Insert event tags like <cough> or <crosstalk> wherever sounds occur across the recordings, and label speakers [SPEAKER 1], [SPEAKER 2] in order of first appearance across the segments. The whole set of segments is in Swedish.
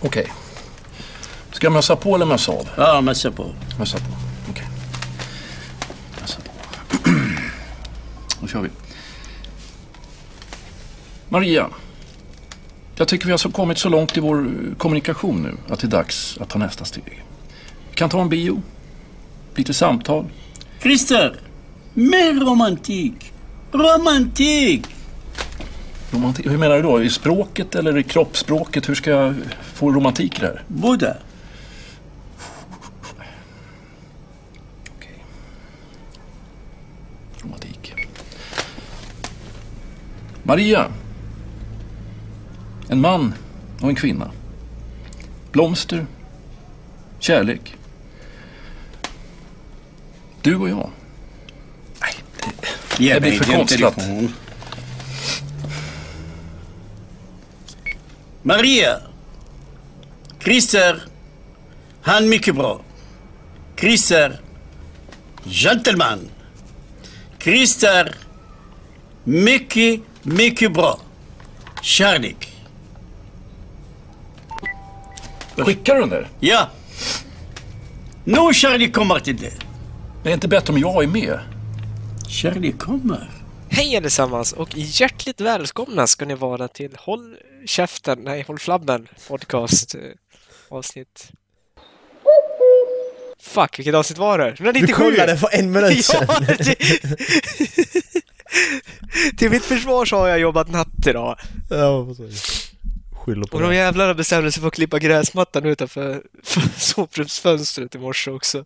[SPEAKER 1] Okej. Ska jag mössa på eller mössa av?
[SPEAKER 2] Ja, mössa på.
[SPEAKER 1] Mössa på. Okej. Mössa på. <clears throat> Då kör vi. Maria. Jag tycker vi har så kommit så långt i vår eh, kommunikation nu att det är dags att ta nästa steg. Vi kan ta en bio. Lite samtal.
[SPEAKER 2] Christer! Mer romantik! Romantik!
[SPEAKER 1] Romantik. Hur menar du då? I språket eller i kroppsspråket? Hur ska jag få romantik i det här?
[SPEAKER 2] Båda.
[SPEAKER 1] Okej. Romantik. Maria. En man och en kvinna. Blomster. Kärlek. Du och jag. Nej, det, det blir för konstlat.
[SPEAKER 2] Maria! Christer! Han mycket bra. Christer! Gentleman! Christer! Mycket, mycket bra. Kärlek.
[SPEAKER 1] Skickar du den där?
[SPEAKER 2] Ja. Nu kärlek kommer till det.
[SPEAKER 1] Det är inte bättre om jag är med.
[SPEAKER 2] Kärlek kommer.
[SPEAKER 3] Hej allesammans och hjärtligt välkomna ska ni vara till Håll käften, nej Håll flabben podcast eh, avsnitt. Fuck, vilket avsnitt var det? 197!
[SPEAKER 4] Du kollade för en minut sedan. <laughs>
[SPEAKER 3] Ja, det... <laughs> Till mitt försvar så har jag jobbat natt idag.
[SPEAKER 4] ja, precis. Skyller på
[SPEAKER 3] Och de jävlarna bestämde sig för att klippa gräsmattan utanför <laughs> för sovrumsfönstret i morse också.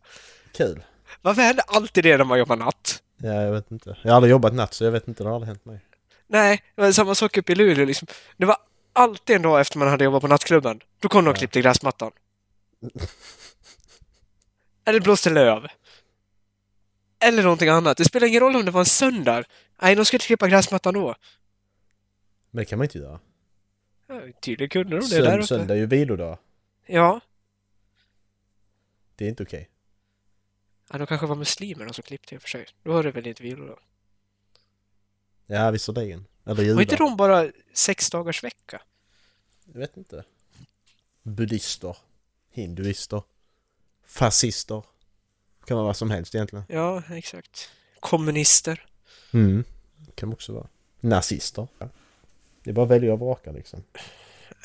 [SPEAKER 4] Kul.
[SPEAKER 3] Varför händer alltid det när man jobbar natt?
[SPEAKER 4] Ja, jag vet inte. Jag har aldrig jobbat natt så jag vet inte, det har aldrig hänt mig.
[SPEAKER 3] Nej, det var samma sak uppe i Luleå liksom. Det var alltid en dag efter man hade jobbat på nattklubben. Då kom de och klippte gräsmattan. Eller blåste löv. Eller någonting annat. Det spelar ingen roll om det var en söndag. Nej, de skulle klippa gräsmattan då.
[SPEAKER 4] Men det kan man inte göra.
[SPEAKER 3] Ja, tydligen kunde de det där
[SPEAKER 4] Sönd,
[SPEAKER 3] uppe.
[SPEAKER 4] söndag är ju vilodag.
[SPEAKER 3] Ja.
[SPEAKER 4] Det är inte okej.
[SPEAKER 3] Ja, de kanske var muslimer de som klippte i och för sig. Då var det väl inte vilodag.
[SPEAKER 4] Ja, visserligen. Eller
[SPEAKER 3] Var
[SPEAKER 4] judar.
[SPEAKER 3] inte de bara sex dagars vecka?
[SPEAKER 4] Jag vet inte. Buddhister. Hinduister. Fascister. Kan vara vad som helst egentligen.
[SPEAKER 3] Ja, exakt. Kommunister.
[SPEAKER 4] Mm. Kan också vara. Nazister. Ja. Det är bara att välja och vraka liksom.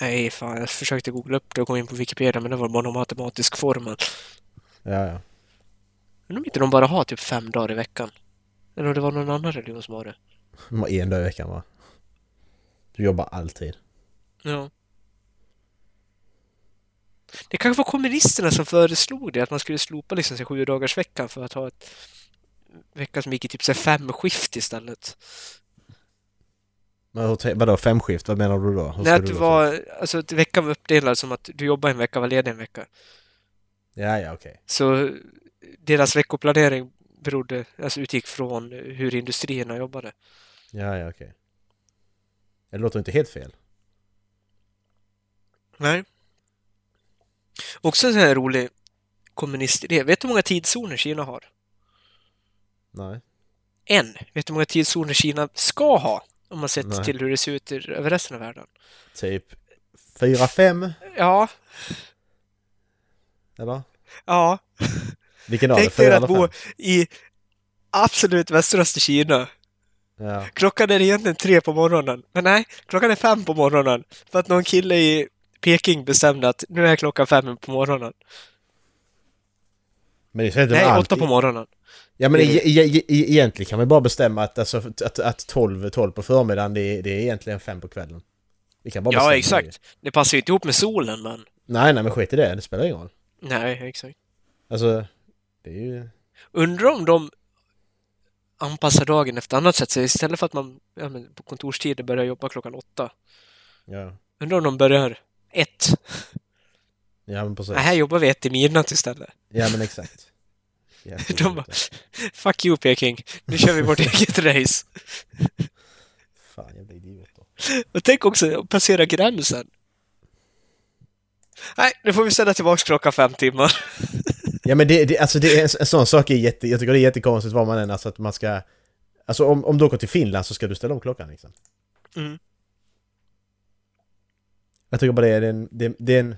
[SPEAKER 3] Nej, fan, jag försökte googla upp det och gå in på Wikipedia, men det var bara någon matematisk formel.
[SPEAKER 4] Ja, ja.
[SPEAKER 3] Men om inte de bara har typ fem dagar i veckan? Eller om det var någon annan religion som har det?
[SPEAKER 4] De har en dag i veckan va? Du jobbar alltid.
[SPEAKER 3] Ja. Det kanske var kommunisterna som föreslog det, att man skulle slopa liksom sig sju dagars veckan för att ha ett vecka som gick i typ så fem skift istället.
[SPEAKER 4] Men vadå femskift? Vad menar du då? Hur
[SPEAKER 3] Nej, att
[SPEAKER 4] du
[SPEAKER 3] var, alltså att veckan var uppdelad som att du jobbar en vecka, var ledig en vecka.
[SPEAKER 4] Ja, ja, okej.
[SPEAKER 3] Så deras veckoplanering berodde, alltså utgick från hur industrierna jobbade.
[SPEAKER 4] Ja, ja, okej. Det låter inte helt fel.
[SPEAKER 3] Nej. Också en sån här rolig kommunistidé. Vet du hur många tidszoner Kina har?
[SPEAKER 4] Nej.
[SPEAKER 3] En. Vet du hur många tidszoner Kina ska ha? Om man sett
[SPEAKER 4] Nej.
[SPEAKER 3] till hur det ser ut över resten av världen.
[SPEAKER 4] Typ fyra, fem?
[SPEAKER 3] Ja,
[SPEAKER 4] Eller?
[SPEAKER 3] ja.
[SPEAKER 4] Vilken av det?
[SPEAKER 3] Tänk dig att bo i absolut västraste Kina.
[SPEAKER 4] Ja.
[SPEAKER 3] Klockan är egentligen tre på morgonen. Men nej, klockan är fem på morgonen. För att någon kille i Peking bestämde att nu är klockan fem på morgonen.
[SPEAKER 4] Men det är inte
[SPEAKER 3] Nej,
[SPEAKER 4] allt-
[SPEAKER 3] åtta på morgonen.
[SPEAKER 4] Ja men e- e- e- e- egentligen kan man bara bestämma att, alltså, att, att 12, 12 på förmiddagen det är, det är egentligen fem på kvällen. Vi kan bara
[SPEAKER 3] Ja, exakt. Det passar ju inte ihop med solen, men...
[SPEAKER 4] Det. Nej, nej men skit i det. Det spelar ingen roll.
[SPEAKER 3] Nej, exakt.
[SPEAKER 4] Alltså, det är ju...
[SPEAKER 3] Undrar om de anpassar dagen efter annat sätt. Så istället för att man ja, på kontorstid börjar jobba klockan åtta.
[SPEAKER 4] Ja,
[SPEAKER 3] Undrar om de börjar ett.
[SPEAKER 4] ja men precis.
[SPEAKER 3] Nej, här jobbar vi ett i midnatt istället.
[SPEAKER 4] Ja men exakt. <laughs>
[SPEAKER 3] De bara, <laughs> fuck you Peking, nu kör vi vårt <laughs> eget race.
[SPEAKER 4] Fan, jävla idioter.
[SPEAKER 3] Och tänk också att passera gränsen. Nej, nu får vi ställa tillbaka klockan fem timmar.
[SPEAKER 4] Ja men det, det, alltså det är en, en sån sak är jätte, jag tycker det är jättekonstigt var man än, alltså att man ska... Alltså om, om du åker till Finland så ska du ställa om klockan liksom.
[SPEAKER 3] Mm.
[SPEAKER 4] Jag tycker bara det är en, det, det är en...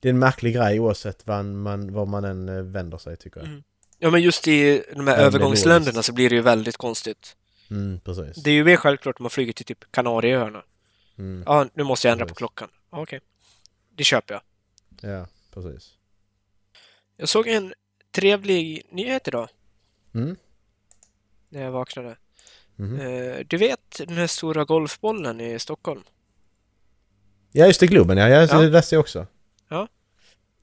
[SPEAKER 4] Det är en märklig grej oavsett var man, var man än eh, vänder sig tycker jag.
[SPEAKER 3] Mm. Ja, men just i de här
[SPEAKER 4] Ja,
[SPEAKER 3] övergångsländerna så blir det ju väldigt konstigt.
[SPEAKER 4] Mm, precis.
[SPEAKER 3] Det är ju mer självklart om man flyger till typ Kanarieöarna.
[SPEAKER 4] Mm,
[SPEAKER 3] Ja, nu måste jag ändra på
[SPEAKER 4] Precis.
[SPEAKER 3] klockan. Ja, Okej. Det köper jag.
[SPEAKER 4] ja, precis.
[SPEAKER 3] Jag såg en trevlig nyhet idag
[SPEAKER 4] Mm.
[SPEAKER 3] när jag vaknade. Eh, Du vet den här stora golfbollen i Stockholm?
[SPEAKER 4] Ja, just det, Globen ja. ja.
[SPEAKER 3] Ja.
[SPEAKER 4] Läste jag också.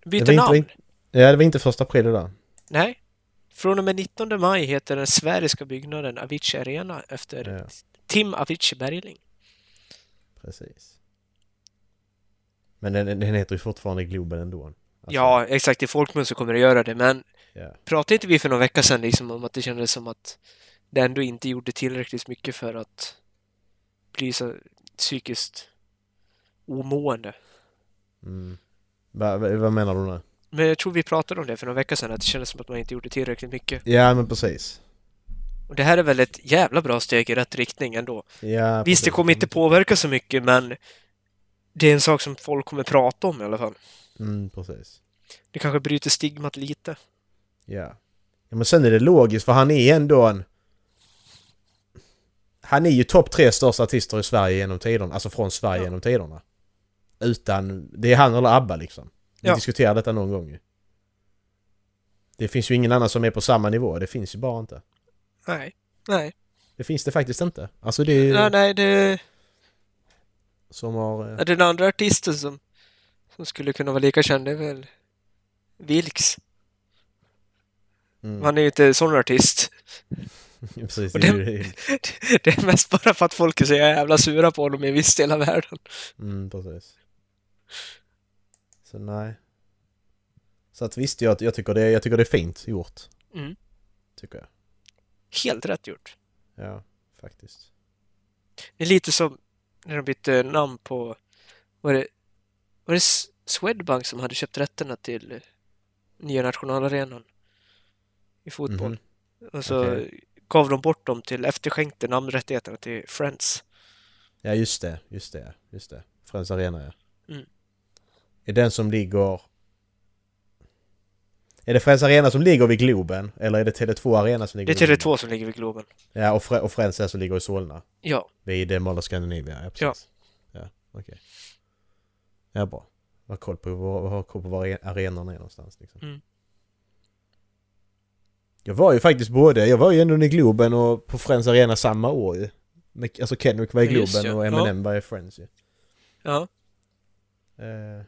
[SPEAKER 3] Byter
[SPEAKER 4] var inte-
[SPEAKER 3] namn?
[SPEAKER 4] inte- Ja, det var inte första april där.
[SPEAKER 3] Nej. Från och med 19 maj heter den sfäriska byggnaden Avicii Arena efter
[SPEAKER 4] Ja,
[SPEAKER 3] Tim Avicii Bergling.
[SPEAKER 4] precis. Men den, den heter ju fortfarande Globen ändå. Alltså,
[SPEAKER 3] Ja, exakt. I folkmun så kommer det göra det, men
[SPEAKER 4] ja.
[SPEAKER 3] pratade inte vi för någon vecka sedan liksom om att det kändes som att det ändå inte gjorde tillräckligt mycket för att bli så psykiskt omående?
[SPEAKER 4] Mm. Va, va, vad menar du nu?
[SPEAKER 3] Men jag tror vi pratade om det för någon vecka sedan, att det kändes som att man inte gjorde tillräckligt mycket.
[SPEAKER 4] Ja, men precis.
[SPEAKER 3] Och det här är väl ett jävla bra steg i rätt riktning ändå.
[SPEAKER 4] Ja,
[SPEAKER 3] Visst, det kommer inte påverka så mycket, men det är en sak som folk kommer prata om i alla fall.
[SPEAKER 4] Mm, precis.
[SPEAKER 3] Det kanske bryter stigmat lite.
[SPEAKER 4] Ja. ja. Men sen är det logiskt för han är ändå en... Han är ju topp tre största artister i Sverige genom tiderna. Alltså från Sverige
[SPEAKER 3] Ja.
[SPEAKER 4] genom tiderna. Utan... Det är han eller ABBA liksom. Vi
[SPEAKER 3] Ja.
[SPEAKER 4] diskuterade detta någon gång ju. Det finns ju ingen annan som är på samma nivå. Det finns ju bara inte.
[SPEAKER 3] Nej, nej,
[SPEAKER 4] Det finns det faktiskt inte. Alltså det är
[SPEAKER 3] nej, nej det
[SPEAKER 4] som har... eh,
[SPEAKER 3] är den andra artisten som, som skulle kunna vara lika känd, det är väl Vilks.
[SPEAKER 4] Mm,
[SPEAKER 3] Han är ju inte sån artist. <laughs>
[SPEAKER 4] precis. Det ju... <laughs>
[SPEAKER 3] Det är mest bara för att folk är så jävla sura på honom i en viss del av världen.
[SPEAKER 4] Mm, precis. Så nej. Så att visst, jag, jag, tycker det, jag tycker det är fint gjort.
[SPEAKER 3] Mm.
[SPEAKER 4] Tycker jag.
[SPEAKER 3] Helt rätt gjort.
[SPEAKER 4] Ja, faktiskt.
[SPEAKER 3] Det är lite som när de bytte namn på... Var det, var det Swedbank som hade köpt rätterna till eh, nya nationalarenan i fotboll?
[SPEAKER 4] Mhm.
[SPEAKER 3] Och så
[SPEAKER 4] Okej.
[SPEAKER 3] gav de bort dem till, efterskänkte namnrättigheterna till Friends.
[SPEAKER 4] Ja, just det. Just det. Just det. Friends Arena, ja.
[SPEAKER 3] Mm.
[SPEAKER 4] Är den som ligger... Är det Friends Arena som ligger vid Globen? Eller är det Tele2 Arena som
[SPEAKER 3] Det
[SPEAKER 4] ligger
[SPEAKER 3] är
[SPEAKER 4] vid
[SPEAKER 3] Tele2 som ligger vid Globen.
[SPEAKER 4] Ja, och, Fre- och Friends är som ligger i Solna.
[SPEAKER 3] Ja,
[SPEAKER 4] Vid eh, Mall of Scandinavia, ja precis. Ja, okej. Ja, bra. Ha koll på var, ha koll på var are- arenorna är någonstans liksom.
[SPEAKER 3] Mm.
[SPEAKER 4] Jag var ju faktiskt både, jag var ju ändå i Globen och på Friends Arena samma år ju. Alltså Kendrick var i
[SPEAKER 3] Ja, just
[SPEAKER 4] Globen
[SPEAKER 3] ja.
[SPEAKER 4] och Eminem var i Friends ju.
[SPEAKER 3] ja.
[SPEAKER 4] Eh,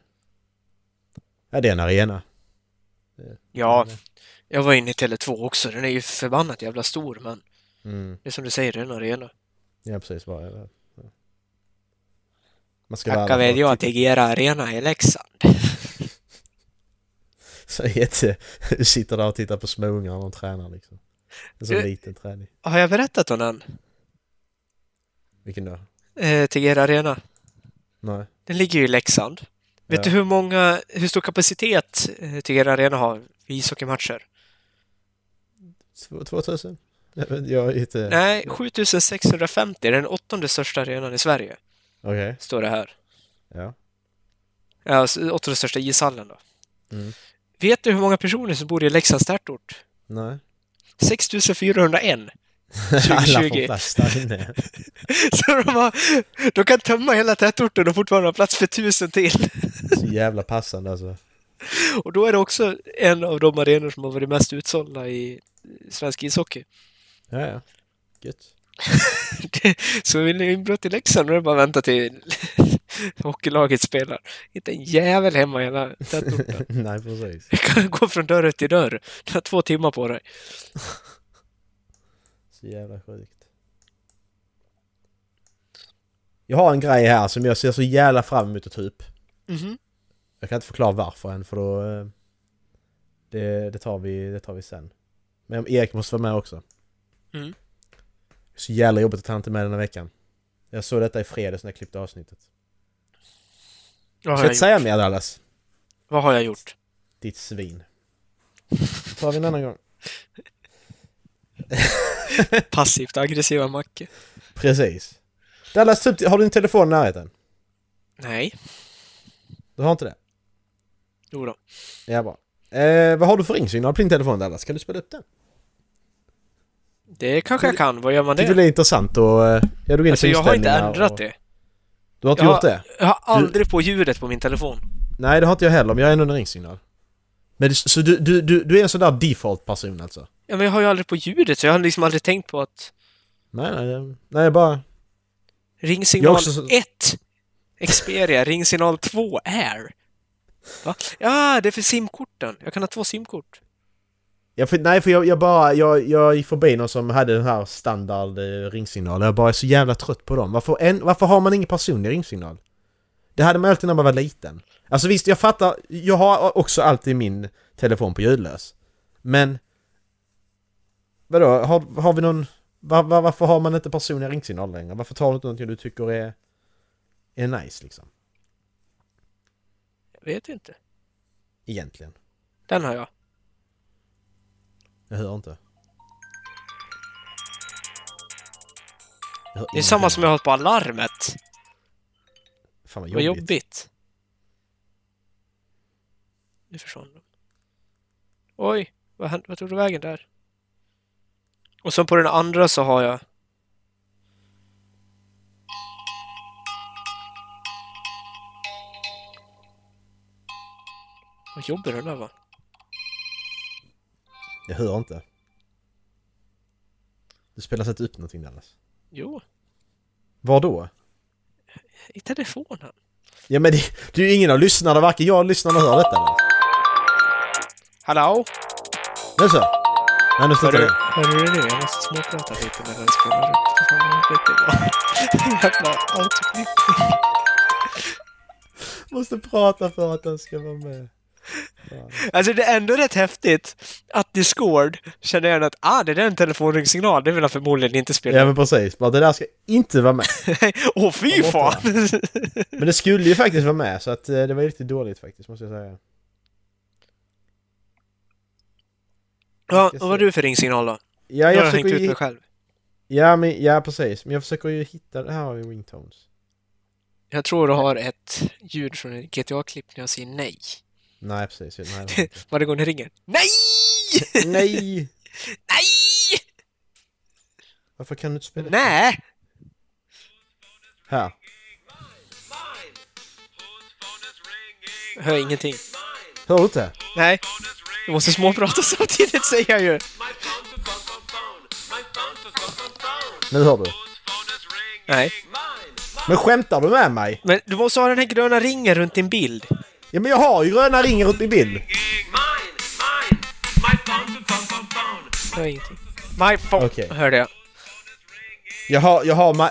[SPEAKER 4] ja, det är en arena.
[SPEAKER 3] Ja, jag var inne i Tele2 också. Den är ju förbannat jävla stor, men
[SPEAKER 4] Mm,
[SPEAKER 3] det är som du säger, det är en arena.
[SPEAKER 4] ja precis. Ja. ja. Man ska
[SPEAKER 3] Tacka vet
[SPEAKER 4] för-
[SPEAKER 3] jag till Gera Arena i Leksand. <laughs>
[SPEAKER 4] Så jätte... Du sitter där och tittar på småungar när de tränar liksom. En så
[SPEAKER 3] Du-
[SPEAKER 4] liten träning.
[SPEAKER 3] Har jag berättat om den?
[SPEAKER 4] Vilken då?
[SPEAKER 3] Eh, till Gera Arena.
[SPEAKER 4] Nej.
[SPEAKER 3] Den ligger ju i Leksand. Vet
[SPEAKER 4] Ja.
[SPEAKER 3] du hur många, hur stor kapacitet eh, Tegera Arena har vid ishockeymatcher?
[SPEAKER 4] Två- 2000? Jag vet- inte...
[SPEAKER 3] Nej, 7650. Det är den åttonde största arenan i Sverige,
[SPEAKER 4] Okej.
[SPEAKER 3] står det här.
[SPEAKER 4] Ja.
[SPEAKER 3] Ja, åttonde största ishallen då.
[SPEAKER 4] Mm.
[SPEAKER 3] Vet du hur många personer som bor i Leksands tätort?
[SPEAKER 4] Nej.
[SPEAKER 3] 6401. <laughs>
[SPEAKER 4] Alla
[SPEAKER 3] 2020.
[SPEAKER 4] får plats där inne. <laughs>
[SPEAKER 3] Så de, har, de kan tömma hela tätorten och fortfarande ha plats för tusen till.
[SPEAKER 4] Så jävla passande alltså. <laughs>
[SPEAKER 3] Och då är det också en av de arenor som har varit mest utsålda i svensk ishockey.
[SPEAKER 4] Ja, ja. Gött. <laughs>
[SPEAKER 3] Så vill ni inbrott i Leksand, då är det bara att vänta till <laughs> hockeylaget spelar. Inte en jävel hemma i hela tätorten. <laughs>
[SPEAKER 4] Nej, precis.
[SPEAKER 3] Du kan gå från dörr till dörr. Du har två timmar på dig.
[SPEAKER 4] Så jävla sjukt. Jag har en grej här som jag ser så jävla fram emot att ta upp.
[SPEAKER 3] Mhm.
[SPEAKER 4] Jag kan inte förklara varför än för då... eh, Det, det, tar, vi, det tar vi sen. Men Erik måste vara med också.
[SPEAKER 3] Mm.
[SPEAKER 4] Så jävla jobbigt att han inte med den här veckan. Jag såg detta i fredags när jag klippte avsnittet.
[SPEAKER 3] Vad har
[SPEAKER 4] ska
[SPEAKER 3] jag
[SPEAKER 4] inte säga mer Dallas.
[SPEAKER 3] Vad har jag gjort?
[SPEAKER 4] Ditt svin. Det tar vi en annan gång. <laughs>
[SPEAKER 3] Passivt aggressiva Macke.
[SPEAKER 4] Precis. Dallas, typ, har du din telefon i närheten?
[SPEAKER 3] Nej.
[SPEAKER 4] Du har inte det?
[SPEAKER 3] Jo då.
[SPEAKER 4] Ja, bra. Eh, vad har du för ringsignal på din telefon Dallas? Kan du spela upp den?
[SPEAKER 3] Det kanske jag kan. Vad gör man
[SPEAKER 4] du
[SPEAKER 3] det?
[SPEAKER 4] det är intressant och... eh, Ja, du går in
[SPEAKER 3] Alltså jag har inte ändrat
[SPEAKER 4] och...
[SPEAKER 3] det.
[SPEAKER 4] Du har inte
[SPEAKER 3] Jag
[SPEAKER 4] gjort
[SPEAKER 3] har-
[SPEAKER 4] det?
[SPEAKER 3] Jag har aldrig på ljudet på min telefon.
[SPEAKER 4] Nej, det har inte jag heller, men jag har ändå en ringsignal. Men så du, du, du, du är en sån där default-person alltså?
[SPEAKER 3] Ja, men jag har ju aldrig på ljudet så jag har liksom aldrig tänkt på att
[SPEAKER 4] Nej, nej, nej, jag bara...
[SPEAKER 3] ringsignal
[SPEAKER 4] Jag också så-
[SPEAKER 3] 1 Xperia, ringsignal 2 Air. Va? Ja, det är för simkorten. Jag kan ha två simkort.
[SPEAKER 4] Jag, för, nej, för jag, jag bara... Jag, jag gick förbi någon som hade den här standard eh, ringsignalen. Jag bara är så jävla trött på dem. Varför, en, varför har man ingen personlig ringsignal? Det hade man alltid när man var liten. Alltså visst, jag fattar. Jag har också alltid min telefon på ljudlös. Men... Vadå? Har, har vi någon... Var, var, varför har man inte personliga ringsignaler längre? Varför tar du inte någonting du tycker är... Är nice liksom?
[SPEAKER 3] Jag vet inte.
[SPEAKER 4] Egentligen.
[SPEAKER 3] Den har jag.
[SPEAKER 4] Jag hör inte. Jag hör
[SPEAKER 3] Det är samma som jag har på alarmet.
[SPEAKER 4] Fan vad
[SPEAKER 3] Vad
[SPEAKER 4] jobbigt.
[SPEAKER 3] jobbigt. Nu försvann de. Oj, vad, hände, vad tog du vägen där? Och sen på den andra så har jag... Vad jobbig den där var.
[SPEAKER 4] Jag hör inte. Det spelas inte upp någonting Dallas.
[SPEAKER 3] Jo,
[SPEAKER 4] Var då?
[SPEAKER 3] i telefonen.
[SPEAKER 4] Ja men det, det är ju ingen av lyssnarna, varken jag eller lyssnarna hör detta. Dallas.
[SPEAKER 3] Hallå?
[SPEAKER 4] Nu så! Nej nu slutar
[SPEAKER 3] du,
[SPEAKER 4] det.
[SPEAKER 3] hör du det nu? Jag måste småprata lite när den spelar upp. <laughs> Jävla autoklippning.
[SPEAKER 4] Måste prata för att den ska vara med.
[SPEAKER 3] Alltså det är ändå rätt häftigt att Discord känner igen att ah, det där är en telefonringsignal. Det vill han förmodligen inte spela.
[SPEAKER 4] Ja men precis, bara det där ska inte vara med. <laughs>
[SPEAKER 3] Åh fy
[SPEAKER 4] Ta bort
[SPEAKER 3] fan!
[SPEAKER 4] Men det skulle ju faktiskt vara med så att eh, det var ju lite dåligt faktiskt måste jag säga.
[SPEAKER 3] ja, och vad
[SPEAKER 4] se.
[SPEAKER 3] du för ringsignal då?
[SPEAKER 4] Ja
[SPEAKER 3] Jag har
[SPEAKER 4] jag
[SPEAKER 3] hängt ut mig själv.
[SPEAKER 4] Ja men, ja precis, men jag försöker ju hitta, här har vi ringtones.
[SPEAKER 3] Jag tror du har ett ljud från en GTA-klipp när jag säger nej.
[SPEAKER 4] Nej precis, nej, det. <laughs>
[SPEAKER 3] Varje gång det ringer. Nej! <laughs>
[SPEAKER 4] Nej!
[SPEAKER 3] Nej!
[SPEAKER 4] Varför kan du inte spela?
[SPEAKER 3] Nej!
[SPEAKER 4] Här.
[SPEAKER 3] Jag hör ingenting.
[SPEAKER 4] Hör du inte?
[SPEAKER 3] Nej. Du måste småprata <laughs> samtidigt säger jag ju.
[SPEAKER 4] Nu hör du.
[SPEAKER 3] Nej.
[SPEAKER 4] Men skämtar du med mig?
[SPEAKER 3] Men du måste ha den här gröna ringen runt din bild.
[SPEAKER 4] Ja men jag har ju gröna ringar runt min bild.
[SPEAKER 3] Jag hör ingenting. My phone.
[SPEAKER 4] Okej.
[SPEAKER 3] Hörde jag.
[SPEAKER 4] Jag har, jag har ma...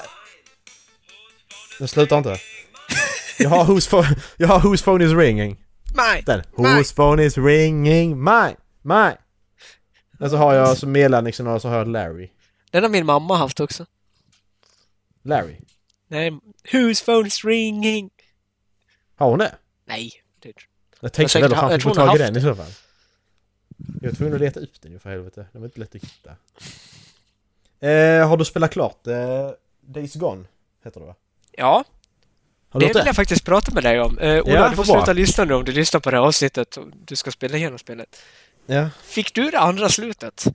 [SPEAKER 4] Den slutar inte. Jag har whose phone, jag har whose phone is ringing.
[SPEAKER 3] My.
[SPEAKER 4] Den.
[SPEAKER 3] My.
[SPEAKER 4] Whose phone is ringing? Mine. Mine. Och så har jag som mellansignal och så har jag Larry.
[SPEAKER 3] Den har min mamma haft också.
[SPEAKER 4] Larry.
[SPEAKER 3] Nej. Whose phone's ringing?
[SPEAKER 4] Har hon det?
[SPEAKER 3] Nej. Det...
[SPEAKER 4] Jag tänkte väl fan fick
[SPEAKER 3] har
[SPEAKER 4] tag i den i så fall. Jag var tvungen att leta upp den ju för helvete. Den var inte lätt att hitta. Eh, har du spelat klart eh, Days Gone? Heter det va?
[SPEAKER 3] Ja,
[SPEAKER 4] Har du
[SPEAKER 3] det vill
[SPEAKER 4] det?
[SPEAKER 3] jag faktiskt prata med dig om. Uh, Ola,
[SPEAKER 4] Ja,
[SPEAKER 3] du får sluta lyssna nu om du lyssnar på det här avsnittet du ska spela igenom spelet.
[SPEAKER 4] Ja.
[SPEAKER 3] Fick du det andra slutet?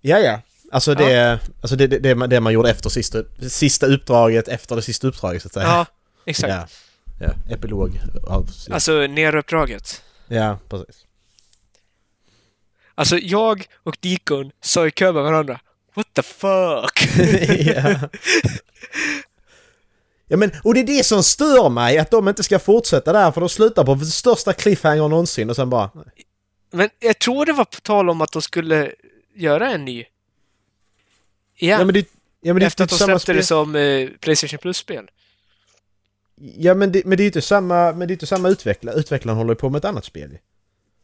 [SPEAKER 4] Ja, ja. Alltså det, alltså det, det, det, man- det man gjorde efter sista, sista uppdraget efter det sista uppdraget så att säga.
[SPEAKER 3] Ja, exakt.
[SPEAKER 4] Ja. Ja. Epilog av...
[SPEAKER 3] Alltså neruppdraget.
[SPEAKER 4] Ja, precis.
[SPEAKER 3] Alltså jag och Dikon sa i kö med varandra What the fuck? <laughs>
[SPEAKER 4] ja. ja men, och det är det som stör mig, att de inte ska fortsätta där för de slutar på största cliffhanger någonsin och sen bara...
[SPEAKER 3] Men jag tror det var på tal om att de skulle göra en ny. Igen.
[SPEAKER 4] Ja men det, ja, men det
[SPEAKER 3] Efter att
[SPEAKER 4] inte
[SPEAKER 3] de släppte det som eh, Playstation Plus-spel.
[SPEAKER 4] Ja men det, men det är inte samma, men det är inte samma utvecklare. Utvecklaren håller ju på med ett annat spel.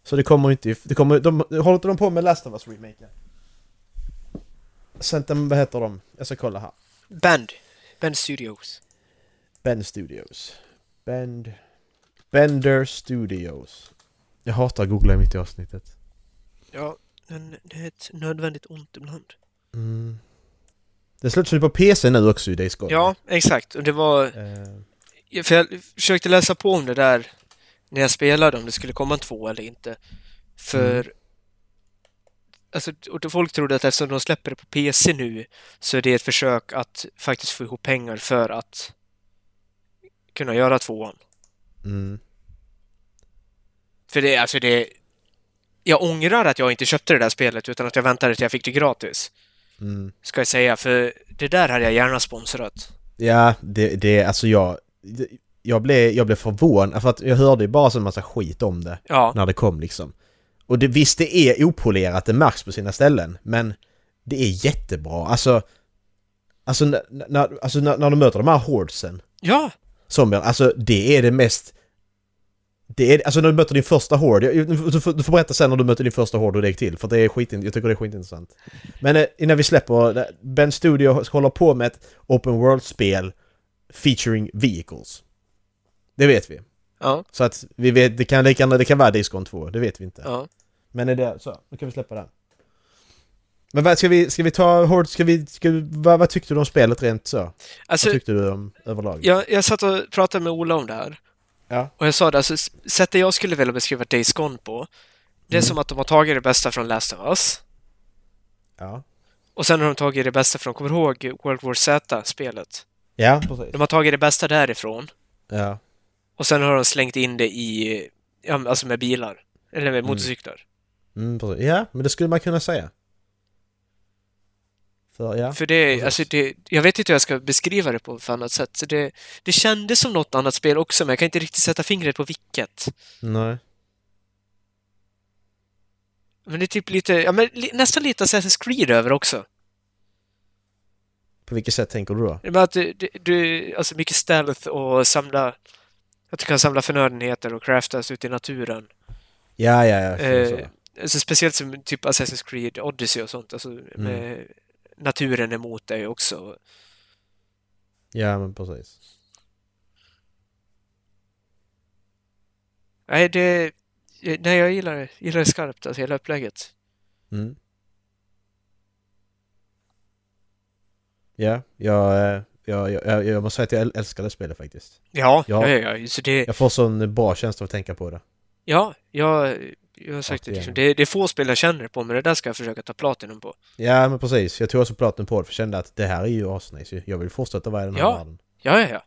[SPEAKER 4] Så det kommer inte, det kommer, de, håller inte de på med Last of Us remaken? Sen, vad heter de? Jag ska kolla här.
[SPEAKER 3] Band. Band Studios.
[SPEAKER 4] Bend Studios. Bend... Bender Studios. Jag hatar att googla mitt i avsnittet.
[SPEAKER 3] Ja, men det är ett nödvändigt ont ibland.
[SPEAKER 4] Mm. Det släpps ju på PC nu också i Days Gone.
[SPEAKER 3] Ja, exakt. Och det var...
[SPEAKER 4] Eh,
[SPEAKER 3] För jag försökte läsa på om det där när jag spelade om det skulle komma en två eller inte. För Alltså, och folk trodde att eftersom de släpper det på PC nu så är det ett försök att faktiskt få ihop pengar för att kunna göra tvåan.
[SPEAKER 4] Mm.
[SPEAKER 3] För det, alltså det... Jag ångrar att jag inte köpte det där spelet utan att jag väntade till jag fick det gratis.
[SPEAKER 4] Mm.
[SPEAKER 3] Ska jag säga, för det där hade jag gärna sponsrat.
[SPEAKER 4] Ja, det, det, alltså jag... Jag blev, jag blev förvånad för att jag hörde ju bara så en massa skit om det
[SPEAKER 3] Ja,
[SPEAKER 4] när det kom liksom. Och det, visst det är opolerat, det märks på sina ställen, men det är jättebra. Alltså... Alltså, när, alltså när, när du möter de här hordesen,
[SPEAKER 3] ja,
[SPEAKER 4] zombierna, alltså det är det mest... Det är, alltså när du möter din första jag- du får, du får berätta sen när du möter din första hord och det gick till, för det är skit, jag tycker det är skitintressant. Men eh, innan vi släpper, Ben Studio håller på med ett Open World-spel featuring vehicles. Det vet vi.
[SPEAKER 3] ja,
[SPEAKER 4] Så att vi vet, det kan lika gärna- det kan vara Days Gone 2, det vet vi inte.
[SPEAKER 3] ja.
[SPEAKER 4] Men är det så, då kan vi släppa den. Men vad, ska vi, ska vi ta Horde, ska vi, ska vad, vad tyckte du om spelet rent så?
[SPEAKER 3] Alltså,
[SPEAKER 4] vad tyckte du om överlag?
[SPEAKER 3] jag, jag satt och pratade med Ola om det här.
[SPEAKER 4] Ja.
[SPEAKER 3] Och jag sa det, alltså sättet jag skulle vilja beskriva Days Gone på, det är
[SPEAKER 4] Mm.
[SPEAKER 3] som att de har tagit det bästa från Last of Us.
[SPEAKER 4] Ja.
[SPEAKER 3] Och sen har de tagit det bästa från, kommer du ihåg World War Z-spelet?
[SPEAKER 4] Ja, precis.
[SPEAKER 3] De har tagit det bästa därifrån
[SPEAKER 4] Ja.
[SPEAKER 3] och sen har de slängt in det i, ja, alltså med bilar. Eller med
[SPEAKER 4] Mm.
[SPEAKER 3] motorcyklar.
[SPEAKER 4] Mm, precis. Ja, men det skulle man kunna säga. För, ja.
[SPEAKER 3] För det,
[SPEAKER 4] precis.
[SPEAKER 3] alltså det, jag vet inte hur jag ska beskriva det på för annat sätt. Så det, det kändes som något annat spel också, men jag kan inte riktigt sätta fingret på vilket.
[SPEAKER 4] Nej.
[SPEAKER 3] Men det är typ lite, ja men li, nästan lite Assassin's Creed över också.
[SPEAKER 4] På vilket sätt tänker du då?
[SPEAKER 3] Men att du, du- alltså mycket stealth och samla, att du kan samla förnödenheter och craftas ute i naturen.
[SPEAKER 4] Ja, ja, ja.
[SPEAKER 3] Eh,
[SPEAKER 4] så.
[SPEAKER 3] alltså speciellt som typ Assassin's Creed Odyssey och sånt, alltså med naturen emot dig också.
[SPEAKER 4] Ja, men precis.
[SPEAKER 3] Nej, det, nej jag gillar det, gillar det skarpt, alltså hela upplägget.
[SPEAKER 4] Mm. Ja, jag, eh, jag, jag, jag, jag måste säga att jag äl- älskar det spelet faktiskt.
[SPEAKER 3] Ja,
[SPEAKER 4] Ja.
[SPEAKER 3] ja, ja, ja. Så det,
[SPEAKER 4] Jag får sån bra känsla av att tänka på det.
[SPEAKER 3] ja, jag, jag har sagt det,
[SPEAKER 4] Återigen.
[SPEAKER 3] liksom, det, det är få spel jag känner på, men det där ska jag försöka ta Platinum på.
[SPEAKER 4] Ja, men precis. Jag tog också platen på det för jag kände att det här är ju asnice. Jag vill fortsätta vara i den här
[SPEAKER 3] Ja.
[SPEAKER 4] världen.
[SPEAKER 3] Ja, ja, ja.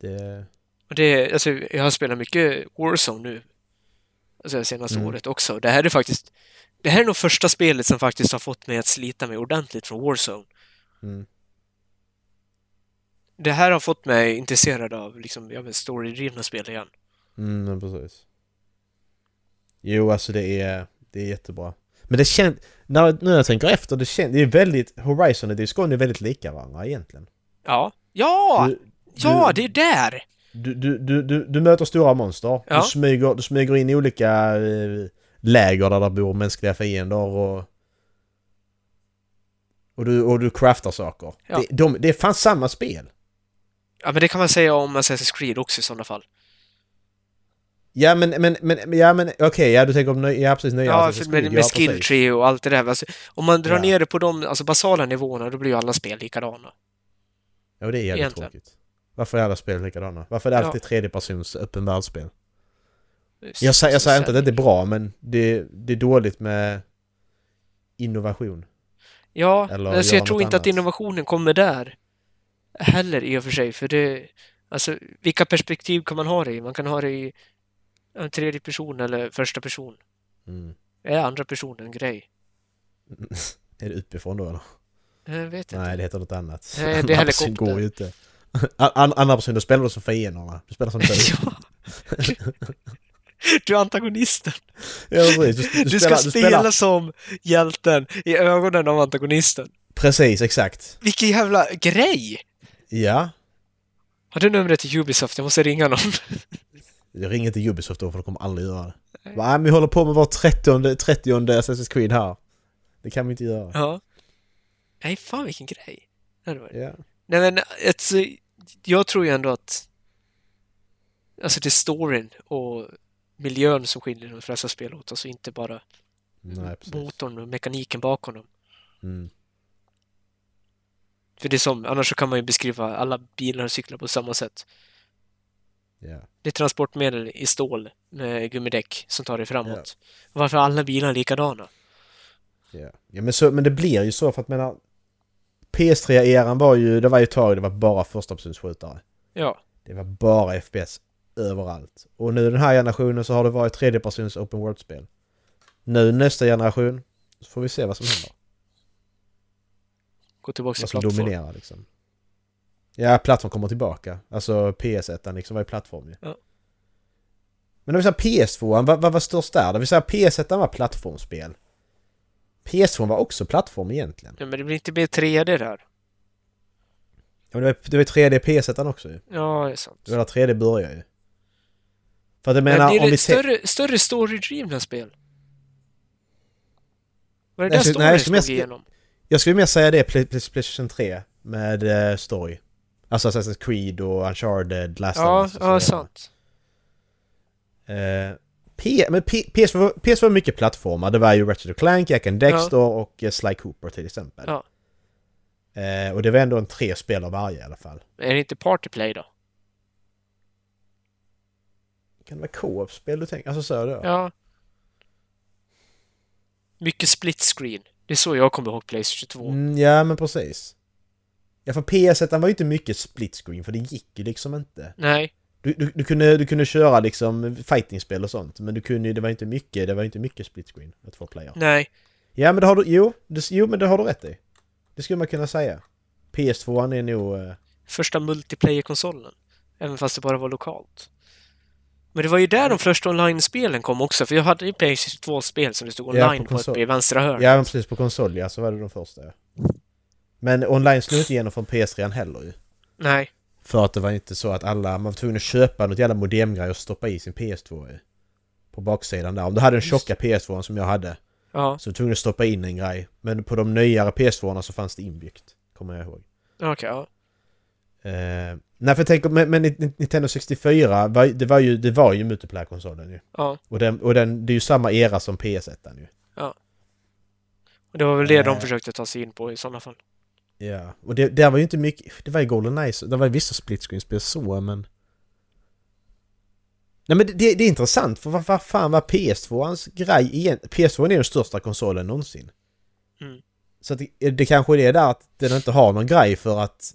[SPEAKER 4] Det...
[SPEAKER 3] Och det, alltså, jag har spelat mycket Warzone nu. Alltså det senaste
[SPEAKER 4] Mm.
[SPEAKER 3] året också. Det här är faktiskt... Det här är nog första spelet som faktiskt har fått mig att slita mig ordentligt från Warzone.
[SPEAKER 4] Mm.
[SPEAKER 3] Det här har fått mig intresserad av liksom, ja, men storydrivna spel igen.
[SPEAKER 4] Mm, men precis. Jo, alltså det är, det är jättebra. Men det känns... När, nu när jag tänker efter, det känns... Det är väldigt... Horizon och Gone är väldigt lika varandra egentligen.
[SPEAKER 3] Ja! Ja!
[SPEAKER 4] Du,
[SPEAKER 3] ja,
[SPEAKER 4] du-
[SPEAKER 3] det är där!
[SPEAKER 4] du, du, du, du, du möter stora monster.
[SPEAKER 3] Ja.
[SPEAKER 4] Du, smyger, du smyger in i olika eh, läger där det bor mänskliga fiender och... Och du, och du craftar saker.
[SPEAKER 3] Ja.
[SPEAKER 4] Det, de, det är fan samma spel.
[SPEAKER 3] Ja, men det kan man säga om Assassin's Creed också i sådana fall.
[SPEAKER 4] Ja men, men, men, ja men okej, ja du tänker om nöj, ja precis nya
[SPEAKER 3] Ja, för med,
[SPEAKER 4] ja,
[SPEAKER 3] med skill tree och allt det där. Alltså, om man drar
[SPEAKER 4] Ja.
[SPEAKER 3] ner det på de alltså, basala nivåerna, då blir ju alla spel likadana.
[SPEAKER 4] Ja det är jävligt
[SPEAKER 3] Egentligen.
[SPEAKER 4] tråkigt. Varför är alla spel likadana? Varför är det
[SPEAKER 3] Ja.
[SPEAKER 4] alltid tredjepersons öppen världsspel?
[SPEAKER 3] Är
[SPEAKER 4] Jag, säger- jag
[SPEAKER 3] så
[SPEAKER 4] säger inte att det är bra men det, det är dåligt med innovation.
[SPEAKER 3] Ja,
[SPEAKER 4] Eller
[SPEAKER 3] alltså, jag tror inte att
[SPEAKER 4] annat.
[SPEAKER 3] innovationen kommer där heller i och för sig, för det... Alltså, vilka perspektiv kan man ha det i? Man kan ha det i en tredje person eller första person.
[SPEAKER 4] Mm.
[SPEAKER 3] Är andra person en grej? <laughs>
[SPEAKER 4] är det uppifrån då eller?
[SPEAKER 3] Jag vet inte.
[SPEAKER 4] Nej det heter något annat.
[SPEAKER 3] Nej, det är <laughs> helikopter.
[SPEAKER 4] går ju inte. An- an- Andra person, då spelar du som fienderna. Du spelar som <laughs> du.
[SPEAKER 3] ja. Du är antagonisten.
[SPEAKER 4] ja, precis. Du, du,
[SPEAKER 3] Du,
[SPEAKER 4] spelar,
[SPEAKER 3] ska spela
[SPEAKER 4] spelar...
[SPEAKER 3] som hjälten i ögonen av antagonisten.
[SPEAKER 4] Precis, exakt.
[SPEAKER 3] Vilken jävla grej!
[SPEAKER 4] Ja.
[SPEAKER 3] Har du numret till Ubisoft? Jag måste ringa någon. <laughs>
[SPEAKER 4] Jag ringer inte Ubisoft då för de kommer aldrig göra det. Va, men vi håller på med vår 30 30 Assassin's Creed här. Det kan vi inte göra.
[SPEAKER 3] Ja. Nej, fan vilken grej. Det
[SPEAKER 4] Ja.
[SPEAKER 3] Nej men alltså, jag tror ju ändå att Alltså det är storyn och miljön som skiljer de flesta spel åt, alltså inte bara
[SPEAKER 4] Nej,
[SPEAKER 3] motorn och mekaniken bakom dem.
[SPEAKER 4] Mm.
[SPEAKER 3] För det är som, annars så kan man ju beskriva alla bilar och cyklar på samma sätt.
[SPEAKER 4] Ja.
[SPEAKER 3] Det är transportmedel i stål med gummidäck som tar dig framåt. Varför är alla bilar likadana?
[SPEAKER 4] Ja, ja men, så, men det blir ju så för att menar PS3-eran var ju, det var ju ett tag det var bara första skjutare.
[SPEAKER 3] Ja,
[SPEAKER 4] Det var bara FPS överallt. Och nu den här generationen så har det varit tredjepersons open world-spel. Nu nästa generation så får vi se vad som händer.
[SPEAKER 3] gå tillbaka till
[SPEAKER 4] Vad
[SPEAKER 3] plattform.
[SPEAKER 4] dominerar liksom. Ja, plattform kommer tillbaka. Alltså PS1 liksom var ju plattform ju.
[SPEAKER 3] Ja.
[SPEAKER 4] Men om vi säger PS2, vad, vad var störst där? Det vill säga PS1 var plattformsspel. PS2 var också plattform egentligen.
[SPEAKER 3] Ja, men det blir inte mer 3D där.
[SPEAKER 4] Ja, men det var, det var 3D PS1 också ju.
[SPEAKER 3] Ja, det är sant.
[SPEAKER 4] Det var där 3D började ju. För att jag
[SPEAKER 3] Men
[SPEAKER 4] menar
[SPEAKER 3] blir
[SPEAKER 4] om vi ser...
[SPEAKER 3] större, större story-drivna spel? Var det
[SPEAKER 4] Nej,
[SPEAKER 3] där storyn
[SPEAKER 4] nej,
[SPEAKER 3] slog igenom?
[SPEAKER 4] Jag skulle mer säga det, Play- Play- Playstation 3 med eh, story. Alltså Assassin's Creed och Uncharted, Last
[SPEAKER 3] Ja,
[SPEAKER 4] of Us och så
[SPEAKER 3] ja,
[SPEAKER 4] vidare.
[SPEAKER 3] sant.
[SPEAKER 4] Eh, P, men P, PS, var, PS var mycket plattformar. Det var ju Ratchet Clank, Jack and Dexter och eh, Sly Cooper till exempel.
[SPEAKER 3] Ja.
[SPEAKER 4] Eh, och det var ändå en tre spel av varje i alla fall.
[SPEAKER 3] Är det inte Partyplay då?
[SPEAKER 4] Kan det vara co-op-spel du tänker? Alltså så då?
[SPEAKER 3] Ja. Mycket split screen. Det är så jag kommer ihåg Playstation 2.
[SPEAKER 4] Mm, ja, men precis. Ja, för PS1 var ju inte mycket split screen för det gick ju liksom inte.
[SPEAKER 3] Nej.
[SPEAKER 4] Du, du, du, kunde, du kunde köra liksom fightingspel och sånt, men du kunde det var inte mycket, det var inte mycket split screen med två player.
[SPEAKER 3] Nej.
[SPEAKER 4] Ja, men det har du, jo, det, jo, men det har du rätt i. Det skulle man kunna säga. PS2 är nog... eh,
[SPEAKER 3] Första multiplayer-konsolen. Även fast det bara var lokalt. Men det var ju där de första online-spelen kom också, för jag hade ju Playstation 2-spel som det stod
[SPEAKER 4] Ja,
[SPEAKER 3] online
[SPEAKER 4] på
[SPEAKER 3] på,
[SPEAKER 4] konsol.
[SPEAKER 3] uppe i vänstra hörnet.
[SPEAKER 4] Ja, men precis på konsol, ja, så var det de första. ja. Men online slog inte igenom från PS3 heller ju.
[SPEAKER 3] Nej.
[SPEAKER 4] För att det var inte så att alla, man var tvungen att köpa något jävla modemgrej och stoppa i sin PS2 ju. På baksidan där. Om du hade den tjocka PS2 som jag hade
[SPEAKER 3] Ja,
[SPEAKER 4] så var du tvungen att stoppa in en grej. Men på de nyare PS2 så fanns det inbyggt. Kommer jag ihåg.
[SPEAKER 3] okej. ja.
[SPEAKER 4] Eh, nej för tänker, men, men Nintendo 64, var, det var ju, det var ju multiplayer-konsolen ju.
[SPEAKER 3] Ja.
[SPEAKER 4] Och, den, och den, det är ju samma era som PS1 ju.
[SPEAKER 3] Och det var väl det de
[SPEAKER 4] Eh.
[SPEAKER 3] försökte ta sig in på i sådana fall.
[SPEAKER 4] Ja, och det, där var ju inte mycket, det var ju Golden Eyes, det var ju vissa split screen-spel så men... Nej men det, det, det är intressant för vad, vad fan var PS2ans grej igen? PS2 är den största konsolen någonsin.
[SPEAKER 3] Mm.
[SPEAKER 4] Så att det, det kanske är där att den inte har någon grej för att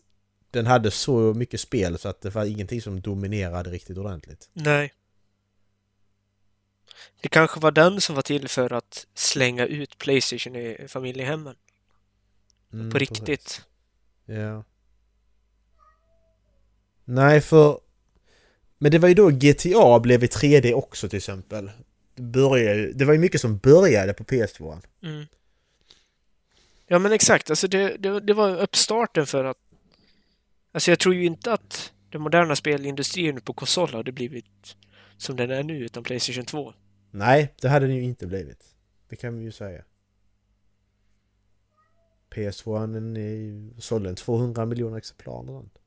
[SPEAKER 4] den hade så mycket spel så att det var ingenting som dominerade riktigt ordentligt.
[SPEAKER 3] Nej. Det kanske var den som var till för att slänga ut Playstation i familjehemmen.
[SPEAKER 4] Mm,
[SPEAKER 3] på
[SPEAKER 4] precis.
[SPEAKER 3] riktigt.
[SPEAKER 4] Ja. Nej, för... Men det var ju då GTA blev i 3D också till exempel. Det, började, det var ju mycket som började på PS2.
[SPEAKER 3] Mm. Ja men exakt, alltså det, det, det var uppstarten för att... Alltså jag tror ju inte att den moderna spelindustrin på konsol hade blivit som den är nu utan Playstation 2.
[SPEAKER 4] Nej, det hade den ju inte blivit. Det kan vi ju säga. PS2 sålde en 200 miljoner exemplar eller något.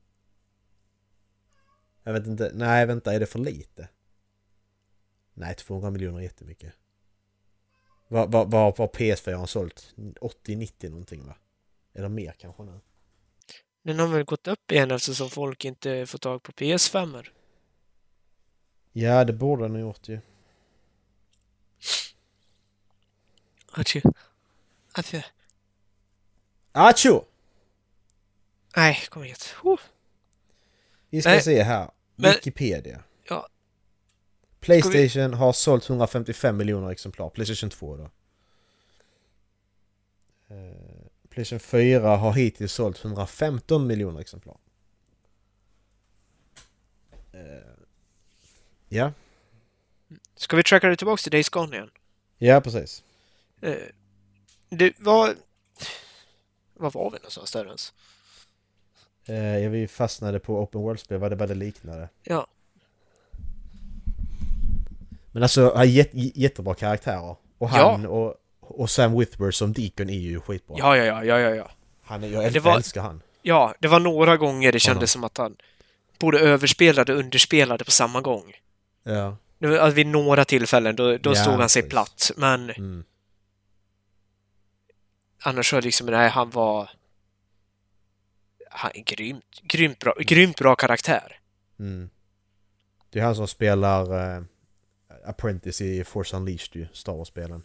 [SPEAKER 4] Jag vet inte, nej vänta, är det för lite? Nej, 200 miljoner är jättemycket. Vad har PS4 sålt? 80-90 någonting va? Eller mer kanske nu?
[SPEAKER 3] Den har väl gått upp igen eftersom folk inte får tag på PS5. -er.
[SPEAKER 4] Ja, det borde den ha gjort ju.
[SPEAKER 3] Atje. Atje.
[SPEAKER 4] Acho!
[SPEAKER 3] Nej, kom hit. Oh.
[SPEAKER 4] Vi ska
[SPEAKER 3] Nej,
[SPEAKER 4] se här.
[SPEAKER 3] men-
[SPEAKER 4] Wikipedia.
[SPEAKER 3] Ja.
[SPEAKER 4] Playstation har sålt 155 miljoner exemplar. Playstation 2 då. Eh, Playstation 4 har hittills sålt 115 miljoner exemplar. Eh, ja,
[SPEAKER 3] Ska vi tracka det tillbaks till Days Gone igen?
[SPEAKER 4] ja precis.
[SPEAKER 3] Eh, det var... Var var vi någonstans där ens?
[SPEAKER 4] Eh, ja, vi fastnade på Open World-spel, vad det var det liknade.
[SPEAKER 3] Ja.
[SPEAKER 4] Men alltså, jättebra karaktärer. Och han
[SPEAKER 3] Ja.
[SPEAKER 4] och, och Sam Withburn som Deacon är ju skitbra.
[SPEAKER 3] Ja, ja, ja, ja, ja, ja.
[SPEAKER 4] Han är, jag äl-
[SPEAKER 3] Det var-
[SPEAKER 4] älskar han.
[SPEAKER 3] Ja, det var några gånger det kändes som att han både överspelade och underspelade på samma gång.
[SPEAKER 4] Ja.
[SPEAKER 3] Det var, alltså, vid några tillfällen då, då
[SPEAKER 4] Ja,
[SPEAKER 3] stod han sig
[SPEAKER 4] precis.
[SPEAKER 3] platt, men
[SPEAKER 4] Mm.
[SPEAKER 3] annars så liksom, nej, han var... Han är grymt, grymt bra, grymt bra karaktär.
[SPEAKER 4] Mm. Det är han som spelar eh, Apprentice i Force Unleashed ju, Star Wars-spelen.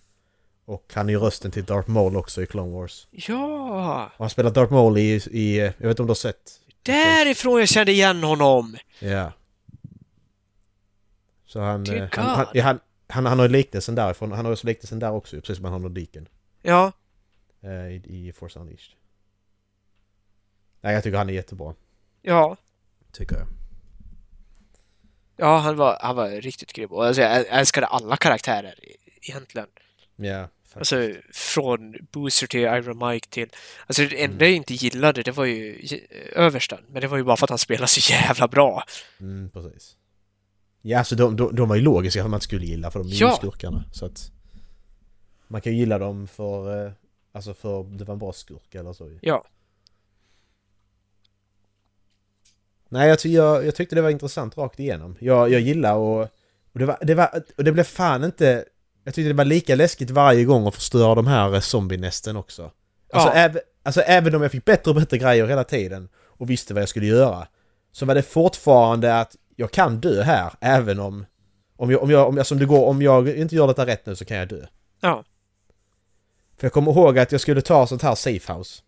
[SPEAKER 4] Och han är ju rösten till Darth Maul också i Clone Wars.
[SPEAKER 3] Ja!
[SPEAKER 4] Och han spelar Darth Maul i, i jag vet inte om du har sett?
[SPEAKER 3] Därifrån jag kände igen honom!
[SPEAKER 4] Ja. Så han, eh, han, han, ja, han, han, han har ju liknelsen därifrån, han har ju liknelsen där också precis som han har Nordiken.
[SPEAKER 3] Ja,
[SPEAKER 4] Eh, i, I Force Unleashed. Nej, jag tycker han är jättebra.
[SPEAKER 3] ja.
[SPEAKER 4] Tycker jag.
[SPEAKER 3] Ja, han var, han var riktigt grym. Och alltså, jag älskade alla karaktärer egentligen.
[SPEAKER 4] Ja, faktiskt.
[SPEAKER 3] Alltså från Booster till Iron Mike till... Alltså det enda jag inte gillade det var ju j- översten. Men det var ju bara för att han spelade så jävla bra.
[SPEAKER 4] Mm, precis. Ja, så de, de, de var ju logiska att man skulle gilla för de är ju
[SPEAKER 3] Ja.
[SPEAKER 4] skurkarna. Så att... Man kan ju gilla dem för... eh, Alltså för det var en bra skurk eller så.
[SPEAKER 3] Ja.
[SPEAKER 4] Nej, jag, jag, jag tyckte det var intressant rakt igenom. Jag, jag gillar och... Och det, var, det var... Och det blev fan inte... Jag tyckte det var lika läskigt varje gång att förstöra de här eh, zombienästen också. Alltså,
[SPEAKER 3] Ja.
[SPEAKER 4] även, alltså även om jag fick bättre och bättre grejer hela tiden och visste vad jag skulle göra. Så var det fortfarande att jag kan dö här även om... Om jag, om jag, om jag, som det går, om jag inte gör detta rätt nu så kan jag dö.
[SPEAKER 3] Ja.
[SPEAKER 4] För jag kommer ihåg att jag skulle ta sånt här safehouse.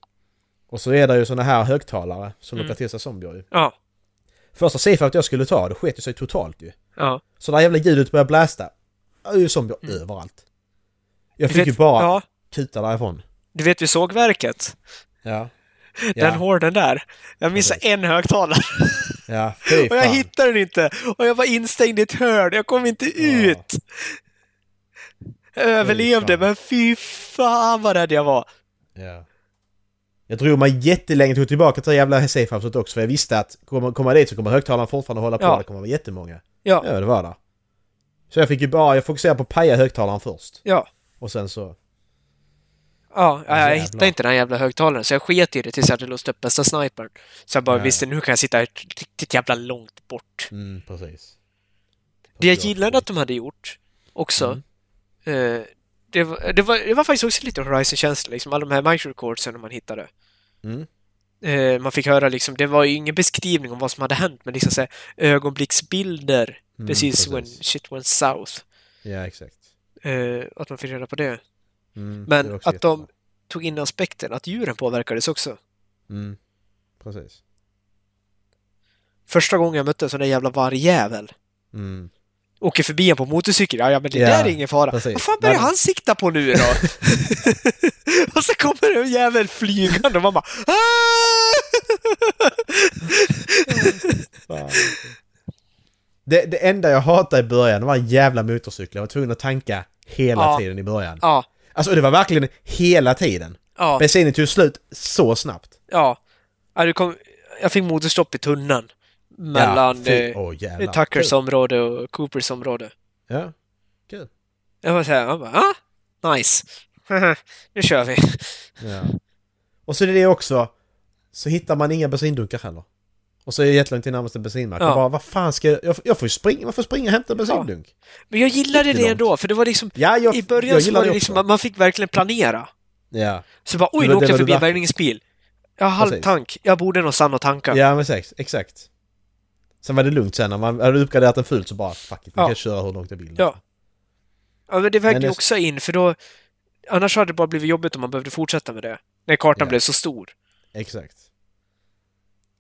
[SPEAKER 4] Och så är det ju såna här högtalare som
[SPEAKER 3] Mm.
[SPEAKER 4] lockar till sig zombier ju.
[SPEAKER 3] Ja.
[SPEAKER 4] Första safehouse jag skulle ta, det sket ju sig totalt ju.
[SPEAKER 3] Ja.
[SPEAKER 4] Så när jävla ljudet började blästa. Är ju zombier
[SPEAKER 3] Mm.
[SPEAKER 4] överallt. Jag fick ju
[SPEAKER 3] vet-
[SPEAKER 4] bara
[SPEAKER 3] Ja.
[SPEAKER 4] kuta därifrån.
[SPEAKER 3] Du vet vid sågverket?
[SPEAKER 4] Ja. <laughs>
[SPEAKER 3] Den
[SPEAKER 4] Ja,
[SPEAKER 3] horden där. Jag missade
[SPEAKER 4] Precis.
[SPEAKER 3] en högtalare.
[SPEAKER 4] ja fy <laughs>
[SPEAKER 3] Och jag
[SPEAKER 4] fan.
[SPEAKER 3] hittade den inte. Och jag var instängd i ett hörn. Jag kom inte ut. Jag överlevde,
[SPEAKER 4] fan.
[SPEAKER 3] men fy fan vad rädd jag var.
[SPEAKER 4] Ja. Jag drog mig jättelänge tog tillbaka till det jävla safehouset också för jag visste att kommer komma dit så kommer högtalarna fortfarande hålla på.
[SPEAKER 3] Ja.
[SPEAKER 4] Det kommer vara jättemånga.
[SPEAKER 3] Ja.
[SPEAKER 4] Ja, det var det. Så jag fick ju bara, jag fokuserade på att paja högtalaren först.
[SPEAKER 3] Ja.
[SPEAKER 4] Och sen så...
[SPEAKER 3] Ja, jag
[SPEAKER 4] Jävlar.
[SPEAKER 3] hittade inte den jävla högtalaren så jag sket i det tills jag hade låst upp bästa snipern. Så jag bara
[SPEAKER 4] Ja,
[SPEAKER 3] visste nu kan jag sitta riktigt jävla långt bort.
[SPEAKER 4] Mm, precis.
[SPEAKER 3] Det jag gillade att de hade gjort också,
[SPEAKER 4] Mm.
[SPEAKER 3] eh, det, var, det, var, det var faktiskt också lite Horizon-känsla, liksom alla de här microcordsen man hittade.
[SPEAKER 4] Mm.
[SPEAKER 3] Eh, man fick höra liksom, det var ju ingen beskrivning om vad som hade hänt, men liksom så här, ögonblicksbilder
[SPEAKER 4] Mm,
[SPEAKER 3] precis when
[SPEAKER 4] precis.
[SPEAKER 3] shit went south.
[SPEAKER 4] Ja, exakt.
[SPEAKER 3] Eh, att man fick reda på det.
[SPEAKER 4] Mm, det
[SPEAKER 3] Men
[SPEAKER 4] också
[SPEAKER 3] att de
[SPEAKER 4] jättebra.
[SPEAKER 3] tog in aspekten att djuren påverkades också.
[SPEAKER 4] Mm, precis.
[SPEAKER 3] Första gången jag mötte en sån där jävla vargjävel
[SPEAKER 4] Mm.
[SPEAKER 3] Åker förbi en på motorcykel. Ja, ja men det
[SPEAKER 4] Ja,
[SPEAKER 3] där är ingen fara.
[SPEAKER 4] precis.
[SPEAKER 3] Vad fan börjar
[SPEAKER 4] Men-
[SPEAKER 3] han sikta på nu då? <laughs> och så kommer en jävel flygande och man bara
[SPEAKER 4] Fan. Det, det enda jag hatade i början var en jävla motorcykel. Jag var tvungen att tanka hela
[SPEAKER 3] Ja.
[SPEAKER 4] tiden i början.
[SPEAKER 3] Ja,
[SPEAKER 4] Alltså det var verkligen hela tiden.
[SPEAKER 3] ja,
[SPEAKER 4] Bensinen tog slut så snabbt.
[SPEAKER 3] ja. ja du kom, jag fick motorstopp i tunneln. Mellan
[SPEAKER 4] fy- åh, jävlar.
[SPEAKER 3] Tuckers område och Coopers område.
[SPEAKER 4] Ja, kul.
[SPEAKER 3] Jag var såhär, jag bara, ah, nice. <laughs> nu kör vi.
[SPEAKER 4] Ja. Och så är det också. Så hittar man inga bensindunkar heller. Och så är det jättelångt till närmaste bensinmack.
[SPEAKER 3] Ja.
[SPEAKER 4] Och bara, vad fan ska jag... Jag, får- jag ju springa, man får springa och hämta en bensindunk.
[SPEAKER 3] Men jag gillade det ändå, för det var liksom,
[SPEAKER 4] Ja, jag,
[SPEAKER 3] i början
[SPEAKER 4] jag
[SPEAKER 3] så var det
[SPEAKER 4] det
[SPEAKER 3] liksom, att man fick verkligen planera.
[SPEAKER 4] Ja,
[SPEAKER 3] Så bara, oj, nu åkte jag förbi
[SPEAKER 4] där-
[SPEAKER 3] bärgningsbil. Jag har halv tank, jag borde nog stanna och tanka.
[SPEAKER 4] ja men exakt, exakt. Sen var det lugnt sen när man hade uppgraderat den fullt så bara fuck it, man
[SPEAKER 3] Ja.
[SPEAKER 4] kan köra hur långt jag vill.
[SPEAKER 3] Ja. Ja, men det vägde
[SPEAKER 4] Men
[SPEAKER 3] ju också in, för då... Annars hade det bara blivit jobbigt om man behövde fortsätta med det. När kartan
[SPEAKER 4] Ja.
[SPEAKER 3] blev så stor.
[SPEAKER 4] Exakt.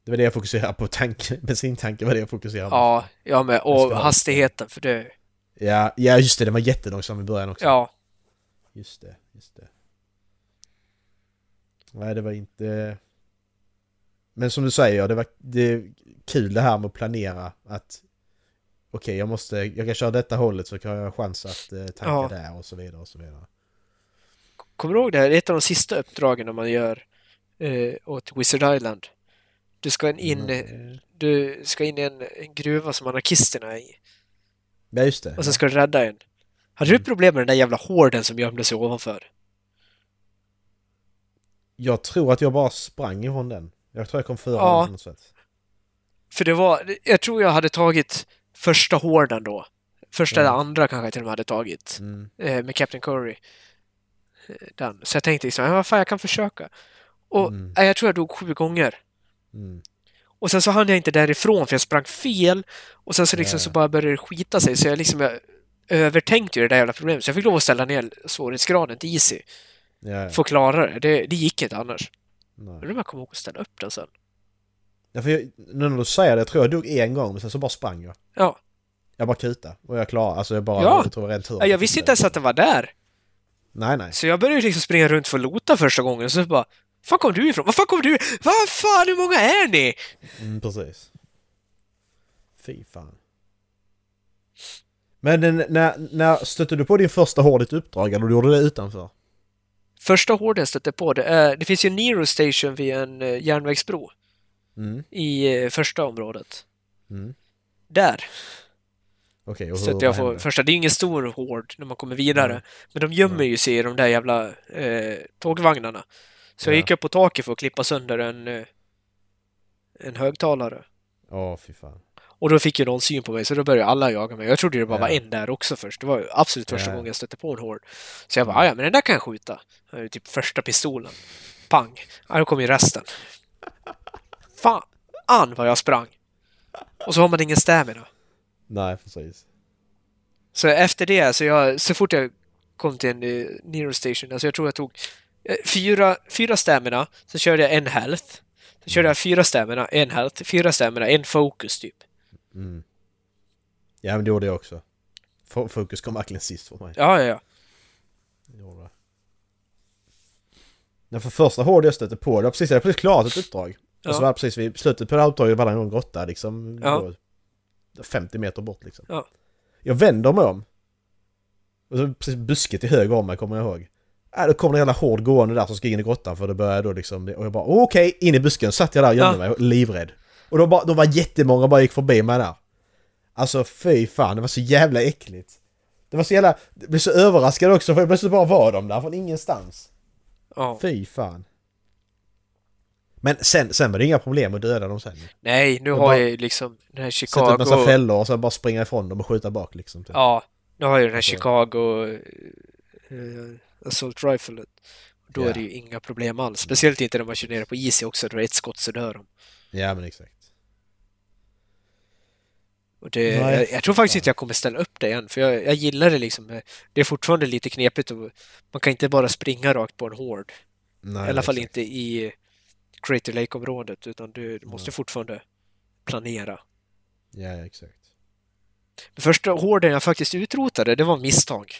[SPEAKER 4] Det var det jag fokuserade på, tank, <laughs> bensintanken var det jag fokuserade på.
[SPEAKER 3] Ja, ja.
[SPEAKER 4] Jag
[SPEAKER 3] Och hastigheten, för det...
[SPEAKER 4] Ja, ja just det, den var jättelångsam i början också.
[SPEAKER 3] Ja.
[SPEAKER 4] Just det, just det. Nej, det var inte... Men som du säger, det var det är kul det här med att planera att okej, jag måste, jag kan köra detta hållet så kan jag ha chans att eh, tanka
[SPEAKER 3] Ja.
[SPEAKER 4] där och så vidare och så vidare.
[SPEAKER 3] Kommer du ihåg det här? Det är ett av de sista uppdragen man gör eh, åt Wizard Island. Du ska in,
[SPEAKER 4] Mm.
[SPEAKER 3] du ska in i en, en gruva som anarkisterna är i.
[SPEAKER 4] Ja, just det.
[SPEAKER 3] Och sen ska du rädda en. Hade du problem med den där jävla horden som gömde sig ovanför?
[SPEAKER 4] Jag tror att jag bara sprang ifrån den. Jag tror jag kom före
[SPEAKER 3] Ja.
[SPEAKER 4] något sätt.
[SPEAKER 3] För det var, jag tror jag hade tagit första horden då. Första eller andra kanske jag till och med hade tagit.
[SPEAKER 4] Mm.
[SPEAKER 3] eh, med Captain Curry. Eh, Den. Så jag tänkte liksom, ja, vad fan, jag kan försöka. Och
[SPEAKER 4] Mm.
[SPEAKER 3] eh, jag tror jag dog sju gånger.
[SPEAKER 4] Mm.
[SPEAKER 3] Och sen så hann jag inte därifrån för jag sprang fel. Och sen så liksom
[SPEAKER 4] Ja.
[SPEAKER 3] så bara började det skita sig så jag liksom jag övertänkte ju det där jävla problemet. Så jag fick lov att ställa ner svårighetsgraden till easy.
[SPEAKER 4] Ja.
[SPEAKER 3] För att klara det. Det, det gick inte annars.
[SPEAKER 4] Nej.
[SPEAKER 3] Undrar om jag kommer ihåg att ställa upp den sen.
[SPEAKER 4] Ja, för jag, nu när du säger det, jag tror jag dog en gång men sen så bara sprang jag.
[SPEAKER 3] Ja.
[SPEAKER 4] Jag bara kuta och jag klarade, alltså jag bara,
[SPEAKER 3] Ja.
[SPEAKER 4] jag tror rent tur.
[SPEAKER 3] Ja, jag visste inte ens att den var där.
[SPEAKER 4] Nej, nej.
[SPEAKER 3] Så jag började liksom springa runt för att lota första gången och så bara Var kom du ifrån? Var fan kom du? Vad fan, hur många är ni?
[SPEAKER 4] Mm, precis. Fy fan. Men när, när stötte du på din första hårdigt uppdrag eller du gjorde det utanför?
[SPEAKER 3] Första hården jag stötte på det är, det finns ju en Nero Station vid en eh, järnvägsbro
[SPEAKER 4] Mm.
[SPEAKER 3] i eh, första området.
[SPEAKER 4] Mm.
[SPEAKER 3] Där
[SPEAKER 4] hur,
[SPEAKER 3] stötte jag på första. Det är ingen stor hård när man kommer vidare.
[SPEAKER 4] Mm.
[SPEAKER 3] Men de gömmer ju sig i de där jävla eh, tågvagnarna. Så jag
[SPEAKER 4] Ja.
[SPEAKER 3] gick upp på taket för att klippa sönder en, eh, en högtalare.
[SPEAKER 4] Åh, fy fan.
[SPEAKER 3] Och då fick ju någon syn på mig så då började alla jaga mig. Jag trodde det bara
[SPEAKER 4] Ja.
[SPEAKER 3] var en där också först. Det var absolut första
[SPEAKER 4] Ja.
[SPEAKER 3] gången jag stötte på en hård. Så jag bara, "Ah, ja men den där kan jag skjuta. Typ första pistolen. Pang! Ja, då kom ju resten. Fan vad jag sprang! Och så har man ingen stamina.
[SPEAKER 4] Nej, precis.
[SPEAKER 3] Så efter det, så, jag, så fort jag kom till en uh, Nero Station, alltså jag tror jag tog eh, fyra, fyra stamina, så körde jag en health. Så körde jag fyra stamina, en health, fyra stamina, en focus typ.
[SPEAKER 4] Mm. Ja, men det gjorde jag också. Fo- Fokus kom verkligen sist för mig.
[SPEAKER 3] Ja, ja, ja.
[SPEAKER 4] Det gjorde det. När för första hård jag stötte på, det var precis, jag hade precis klarat ett uppdrag.
[SPEAKER 3] Ja.
[SPEAKER 4] Och så var det precis vid slutet på det här uppdraget var det en grotta liksom.
[SPEAKER 3] Ja.
[SPEAKER 4] då 50 meter bort liksom.
[SPEAKER 3] Ja.
[SPEAKER 4] Jag vänder mig om. Och så precis busket till höger om mig kommer jag ihåg. Äh, då kommer en jävla hård gående där som ska in i grottan för det börjar då liksom... Och jag bara okej, in i busken. Satt jag där och gömde
[SPEAKER 3] Ja.
[SPEAKER 4] mig, livrädd. Och de, bara, de var jättemånga bara gick förbi mig där. Alltså fy fan, det var så jävla äckligt. Det var så jävla... Jag blev så överraskad också för plötsligt bara var de där från ingenstans.
[SPEAKER 3] ja.
[SPEAKER 4] Fy fan. Men sen, sen var det inga problem att döda dem sen.
[SPEAKER 3] Nej, nu har
[SPEAKER 4] bara-
[SPEAKER 3] jag ju liksom den här
[SPEAKER 4] Sätta upp massa
[SPEAKER 3] Chicago...
[SPEAKER 4] fällor och sen bara springa ifrån dem och skjuta bak liksom. Typ.
[SPEAKER 3] Ja, nu har jag den här
[SPEAKER 4] Alltså-
[SPEAKER 3] Chicago uh, Assault Rifle. Då
[SPEAKER 4] Ja.
[SPEAKER 3] är det ju inga problem alls. Speciellt inte när man kör ner på Easy också, då är det ett skott så dör de.
[SPEAKER 4] Ja men exakt.
[SPEAKER 3] Och det, jag, jag tror faktiskt inte jag kommer ställa upp det igen, för jag, jag gillar det liksom. Det är fortfarande lite knepigt och man kan inte bara springa rakt på en hård.
[SPEAKER 4] Nej,
[SPEAKER 3] I alla fall
[SPEAKER 4] exakt.
[SPEAKER 3] inte i Crater Lake-området, utan du, du måste
[SPEAKER 4] Nej.
[SPEAKER 3] fortfarande planera.
[SPEAKER 4] Ja, exakt.
[SPEAKER 3] Den första hården jag faktiskt utrotade, det var misstag.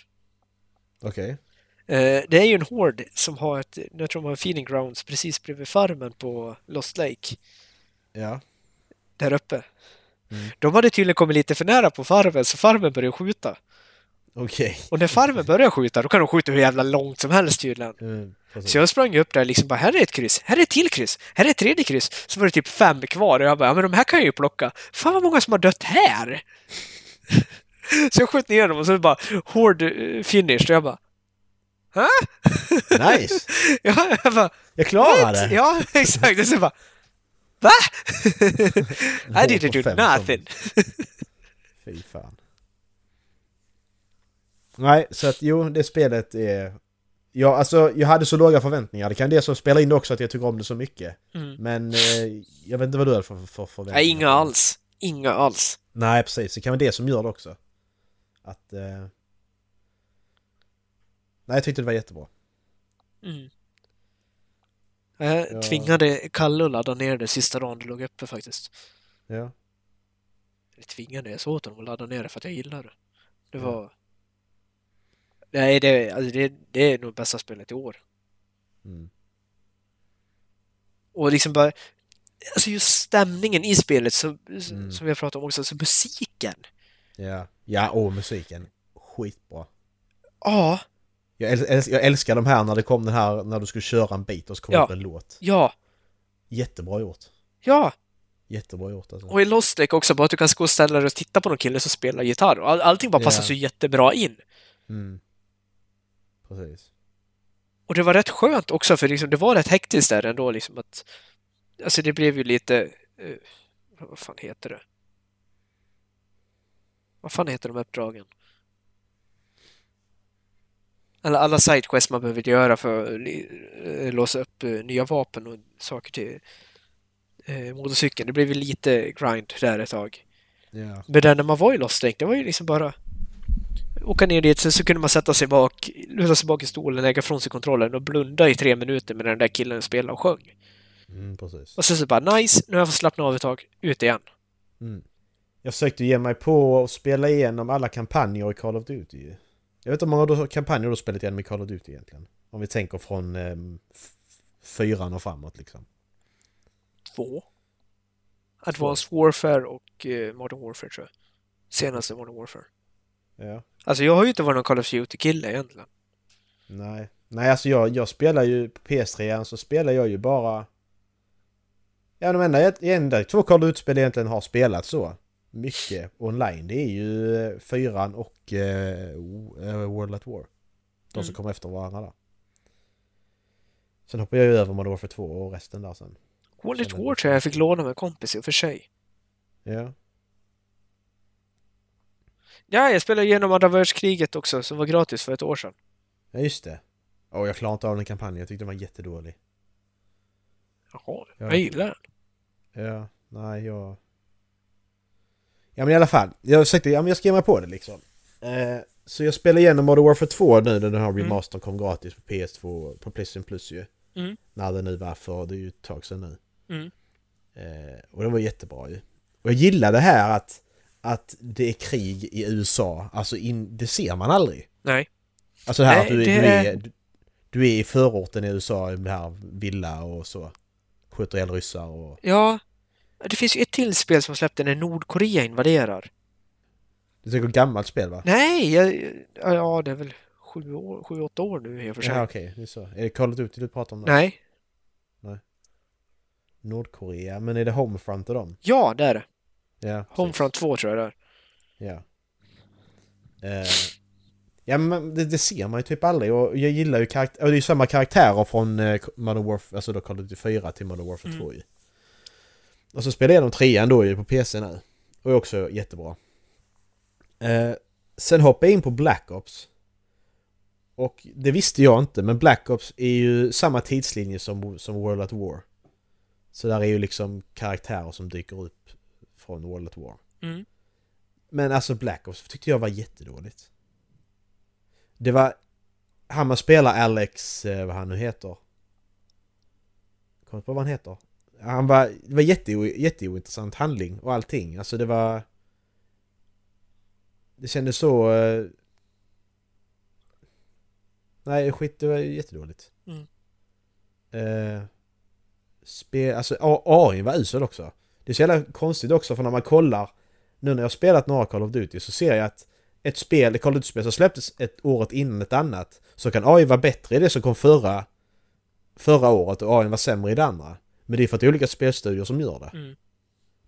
[SPEAKER 4] Okej.
[SPEAKER 3] Eh, det är ju en hård som har ett, jag tror man har feeding grounds precis bredvid farmen på Lost Lake,
[SPEAKER 4] Ja.
[SPEAKER 3] där uppe.
[SPEAKER 4] Mm.
[SPEAKER 3] De hade tydligen kommit lite för nära på farmen, så farmen började skjuta.
[SPEAKER 4] Okej.
[SPEAKER 3] Och när farmen börjar skjuta, då kan de skjuta hur jävla långt som helst tydligen.
[SPEAKER 4] Mm.
[SPEAKER 3] Så jag sprang upp där liksom bara, här är ett kryss, här är ett till kryss, här är ett tredje kryss. Så var det typ fem kvar och jag bara, ja men de här kan jag ju plocka. Fan vad många som har dött här! <laughs> så jag sköt ner dem och så bara, hård eh, finish och jag bara, Hä?
[SPEAKER 4] Nice! <laughs>
[SPEAKER 3] ja, jag bara,
[SPEAKER 4] Jag klarade det!
[SPEAKER 3] Ja, <laughs> exakt. Och så bara, va? I didn't do nothing. <laughs>
[SPEAKER 4] Fy fan. Nej, så att jo, det spelet är... Ja, alltså jag hade så låga förväntningar. Det kan det som spela in det också att jag tycker om det så mycket.
[SPEAKER 3] Mm.
[SPEAKER 4] Men eh, jag vet inte vad du hade för, för förväntningar.
[SPEAKER 3] Nej, inga alls. Inga alls.
[SPEAKER 4] Nej, precis. Det kan vara det som gör det också. Att... Eh... Nej, jag tyckte det var jättebra.
[SPEAKER 3] Mm. Jag
[SPEAKER 4] Ja.
[SPEAKER 3] tvingade Kalle att ladda ner det sista dagen det låg uppe faktiskt.
[SPEAKER 4] Ja.
[SPEAKER 3] Jag tvingade, jag sa åt honom att ladda ner det för att jag gillar det. Det
[SPEAKER 4] Ja.
[SPEAKER 3] var... Nej, det, alltså det, det är nog bästa spelet i år.
[SPEAKER 4] Mm.
[SPEAKER 3] Och liksom bara... Alltså just stämningen i spelet, så,
[SPEAKER 4] Mm.
[SPEAKER 3] som vi har pratat om också, så musiken.
[SPEAKER 4] Ja. Ja, och musiken. Skitbra.
[SPEAKER 3] Ja,
[SPEAKER 4] Jag, äl- jag älskar de här när det kom den här, när du skulle köra en bit och så kom
[SPEAKER 3] Ja.
[SPEAKER 4] upp en låt.
[SPEAKER 3] ja,
[SPEAKER 4] Jättebra gjort.
[SPEAKER 3] ja.
[SPEAKER 4] Jättebra gjort alltså.
[SPEAKER 3] Och i Lost Lake också, bara att du kan gå och ställa dig och titta på någon kille som spelar gitarr. All, allting bara passar
[SPEAKER 4] Ja.
[SPEAKER 3] så jättebra in.
[SPEAKER 4] Mm. Precis.
[SPEAKER 3] Och det var rätt skönt också, för liksom, det var rätt hektiskt där ändå. Liksom att, alltså det blev ju lite... eh, vad fan heter det? Vad fan heter de uppdragen? Alla, alla sidequests man behöver göra för att eh, låsa upp eh, nya vapen och saker till eh, motorcykeln. Det blev ju lite grind där ett tag.
[SPEAKER 4] Ja.
[SPEAKER 3] Men där när man var i Lost Lake, det var ju liksom bara åka ner dit, sen så kunde man sätta sig bak, luta sig bak i stolen, lägga från sig kontrollen och blunda i tre minuter med den där killen spelade och sjöng.
[SPEAKER 4] Mm.
[SPEAKER 3] Och sen så bara nice, nu har jag fått slappna av ett tag, ut igen.
[SPEAKER 4] Mm. Jag försökte ge mig på att spela igenom alla kampanjer i Call of Duty. Jag vet inte hur många kampanjer du har spelat igenom i Call of Duty egentligen. Om vi tänker från f- fyran och framåt liksom.
[SPEAKER 3] Två. Advanced Warfare och eh, Modern Warfare tror jag. Senaste Modern Warfare.
[SPEAKER 4] Ja.
[SPEAKER 3] Alltså jag har ju inte varit någon Call of Duty-kille egentligen.
[SPEAKER 4] Nej. Nej, alltså jag, jag spelar ju på PS3 så spelar jag ju bara... Ja, de enda, enda två Call of Duty-spel egentligen har spelat så mycket online det är ju eh, fyran och eh, eh, World at War. De som
[SPEAKER 3] Mm.
[SPEAKER 4] kommer efter varandra där. Sen hoppar jag ju över Modern Warfare 2 och resten där sen.
[SPEAKER 3] World at War tror jag jag fick låna med kompis i och för sig.
[SPEAKER 4] Ja.
[SPEAKER 3] Ja, jag spelade igenom andra världskriget också, som var gratis för ett år sedan.
[SPEAKER 4] Ja, just det. Åh, jag klarar inte av den kampanjen. Jag tyckte den var jättedålig.
[SPEAKER 3] Jaha,
[SPEAKER 4] Ja.
[SPEAKER 3] jag gillar den.
[SPEAKER 4] Ja, nej jag... Ja men i alla fall, jag försökte, ja men jag ska ge mig på det liksom. Eh, så jag spelar igenom Modern Warfare 2 nu när den här
[SPEAKER 3] Mm.
[SPEAKER 4] remastern kom gratis på PS2, på Playstation Plus ju.
[SPEAKER 3] Mm.
[SPEAKER 4] När det nu var för, det är ju ett tag sedan nu.
[SPEAKER 3] Mm.
[SPEAKER 4] Eh, och det var jättebra ju. Och jag gillar det här att, att det är krig i USA, alltså in, det ser man aldrig.
[SPEAKER 3] Nej.
[SPEAKER 4] Alltså det här
[SPEAKER 3] Nej,
[SPEAKER 4] att du,
[SPEAKER 3] det
[SPEAKER 4] du,
[SPEAKER 3] är-
[SPEAKER 4] du, är i förorten i USA, i det här villa och så. Skjuter ihjäl ryssar och...
[SPEAKER 3] Ja, det finns ju ett till spel som släppte när Nordkorea invaderar.
[SPEAKER 4] Det är ett gammalt spel va?
[SPEAKER 3] Nej, jag, ja det är väl sju, år, sju, åtta år nu i och för sig.
[SPEAKER 4] Ja okej, det är så. Är det Call of Duty du pratar om? Då?
[SPEAKER 3] Nej,
[SPEAKER 4] Nordkorea, men är det Homefront och dem?
[SPEAKER 3] ja det är det.
[SPEAKER 4] Ja.
[SPEAKER 3] Homefront 2 tror jag det är.
[SPEAKER 4] Ja. Eh, ja men det, det ser man ju typ aldrig och jag gillar ju karaktär, och det är ju samma karaktärer från eh, Modern Warfare, alltså då Call of Duty 4 till Modern Warfare 2 ju. Och så spelar jag de trean då ju på PC nu. Och är också jättebra. Eh, sen hoppade jag in på Black Ops. Och det visste jag inte, men Black Ops är ju samma tidslinje som, som World at War. Så där är ju liksom karaktärer som dyker upp från World at War.
[SPEAKER 3] Mm.
[SPEAKER 4] Men alltså Black Ops tyckte jag var jättedåligt. Det var... Han man spelar Alex, eh, vad han nu heter. Kommer inte på vad han heter. Han var... Det var jätte, jätteointressant handling och allting. Alltså det var... Det kändes så... eh, Nej skit, det var jättedåligt.
[SPEAKER 3] Mm.
[SPEAKER 4] Eh, spe, alltså AI var usel också. Det är så jävla konstigt också för när man kollar nu när jag har spelat några Call of Duty så ser jag att ett spel, ett Call of Duty-spel som släpptes ett året innan ett annat så kan AI vara bättre i det som kom förra förra året och AI var sämre i det andra. Men det är för att det är olika spelstudior som gör det.
[SPEAKER 3] Mm.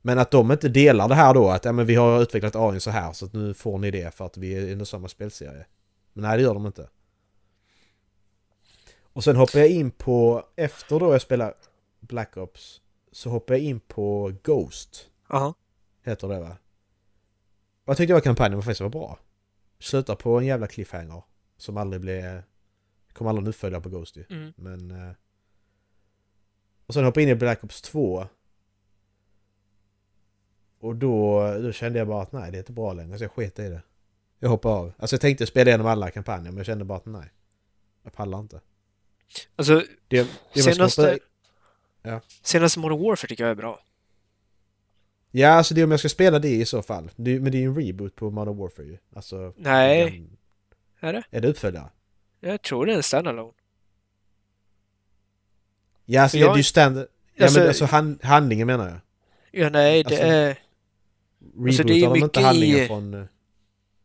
[SPEAKER 4] Men att de inte delar det här då att ja, men vi har utvecklat AI så här så att nu får ni det för att vi är under samma spelserie. Men nej det gör de inte. Och sen hoppar jag in på, efter då jag spelar Black Ops så hoppar jag in på Ghost.
[SPEAKER 3] Aha.
[SPEAKER 4] Heter det va? Och jag tyckte jag kampanjen var faktiskt var bra. Slutar på en jävla cliffhanger. Som aldrig blev... Kommer aldrig en uppföljare på Ghost ju.
[SPEAKER 3] Mm.
[SPEAKER 4] Men... Och sen hoppade jag in i Black Ops 2. Och då, då kände jag bara att nej det är inte bra längre så jag sket i det. Jag hoppade av. Alltså jag tänkte spela igenom alla kampanjer men jag kände bara att nej. Jag pallar inte.
[SPEAKER 3] Alltså,
[SPEAKER 4] Det, det
[SPEAKER 3] senaste,
[SPEAKER 4] Ja.
[SPEAKER 3] senaste Modern Warfare tycker jag är bra.
[SPEAKER 4] Ja alltså det är om jag ska spela det i så fall. Det, men det är ju en reboot på Modern Warfare ju. Alltså...
[SPEAKER 3] Nej.
[SPEAKER 4] den-
[SPEAKER 3] Är det?
[SPEAKER 4] Är det uppföljare?
[SPEAKER 3] Jag tror det är en standalone.
[SPEAKER 4] Ja, alltså
[SPEAKER 3] jag-
[SPEAKER 4] det är ju standard... Ja
[SPEAKER 3] Alltså-
[SPEAKER 4] men alltså hand, handlingen menar jag.
[SPEAKER 3] Ja, nej, det
[SPEAKER 4] Alltså,
[SPEAKER 3] är...
[SPEAKER 4] Rebootar
[SPEAKER 3] Alltså, det är
[SPEAKER 4] de inte handlingen
[SPEAKER 3] i-
[SPEAKER 4] från... eh,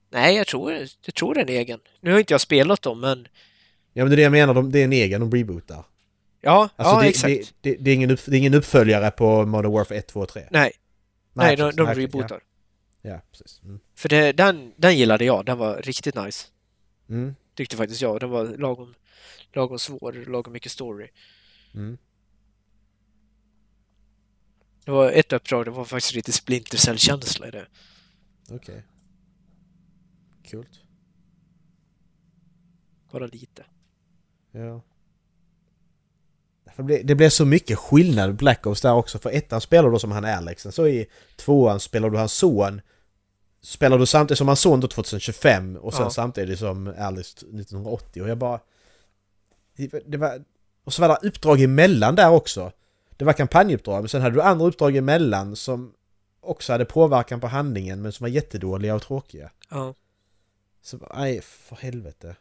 [SPEAKER 3] Nej, jag tror, jag tror det är en egen. Nu har inte jag spelat dem, men...
[SPEAKER 4] Ja men det är det jag menar, de, det är en egen de rebootar.
[SPEAKER 3] Ja,
[SPEAKER 4] Alltså
[SPEAKER 3] ja
[SPEAKER 4] det,
[SPEAKER 3] exakt.
[SPEAKER 4] Det, det, är ingen upp, det är ingen uppföljare på Modern Warfare 1, 2 och 3.
[SPEAKER 3] Nej, nej, de, de
[SPEAKER 4] okej,
[SPEAKER 3] rebootar.
[SPEAKER 4] Ja, ja precis. Mm.
[SPEAKER 3] För det, den, den gillade jag, den var riktigt nice.
[SPEAKER 4] Mm.
[SPEAKER 3] Tyckte faktiskt jag. Den var lagom, lagom svår, lagom mycket story.
[SPEAKER 4] Mm.
[SPEAKER 3] Det var ett uppdrag, det var faktiskt lite Splinter Cell-känsla i det.
[SPEAKER 4] Okej. Kul.
[SPEAKER 3] Bara lite.
[SPEAKER 4] Ja. Det, blev, så mycket skillnad Black Ops där också. För ettan spelar du som han Alex, sen så i tvåan spelar du hans son. Spelar du samtidigt som hans son då 2025 och sen
[SPEAKER 3] Ja.
[SPEAKER 4] samtidigt som Alex 1980 och jag bara... Det var... Och så var det uppdrag emellan där också. Det var kampanjuppdrag, men sen hade du andra uppdrag emellan som också hade påverkan på handlingen men som var jättedåliga och tråkiga.
[SPEAKER 3] Ja.
[SPEAKER 4] Så nej, för helvete.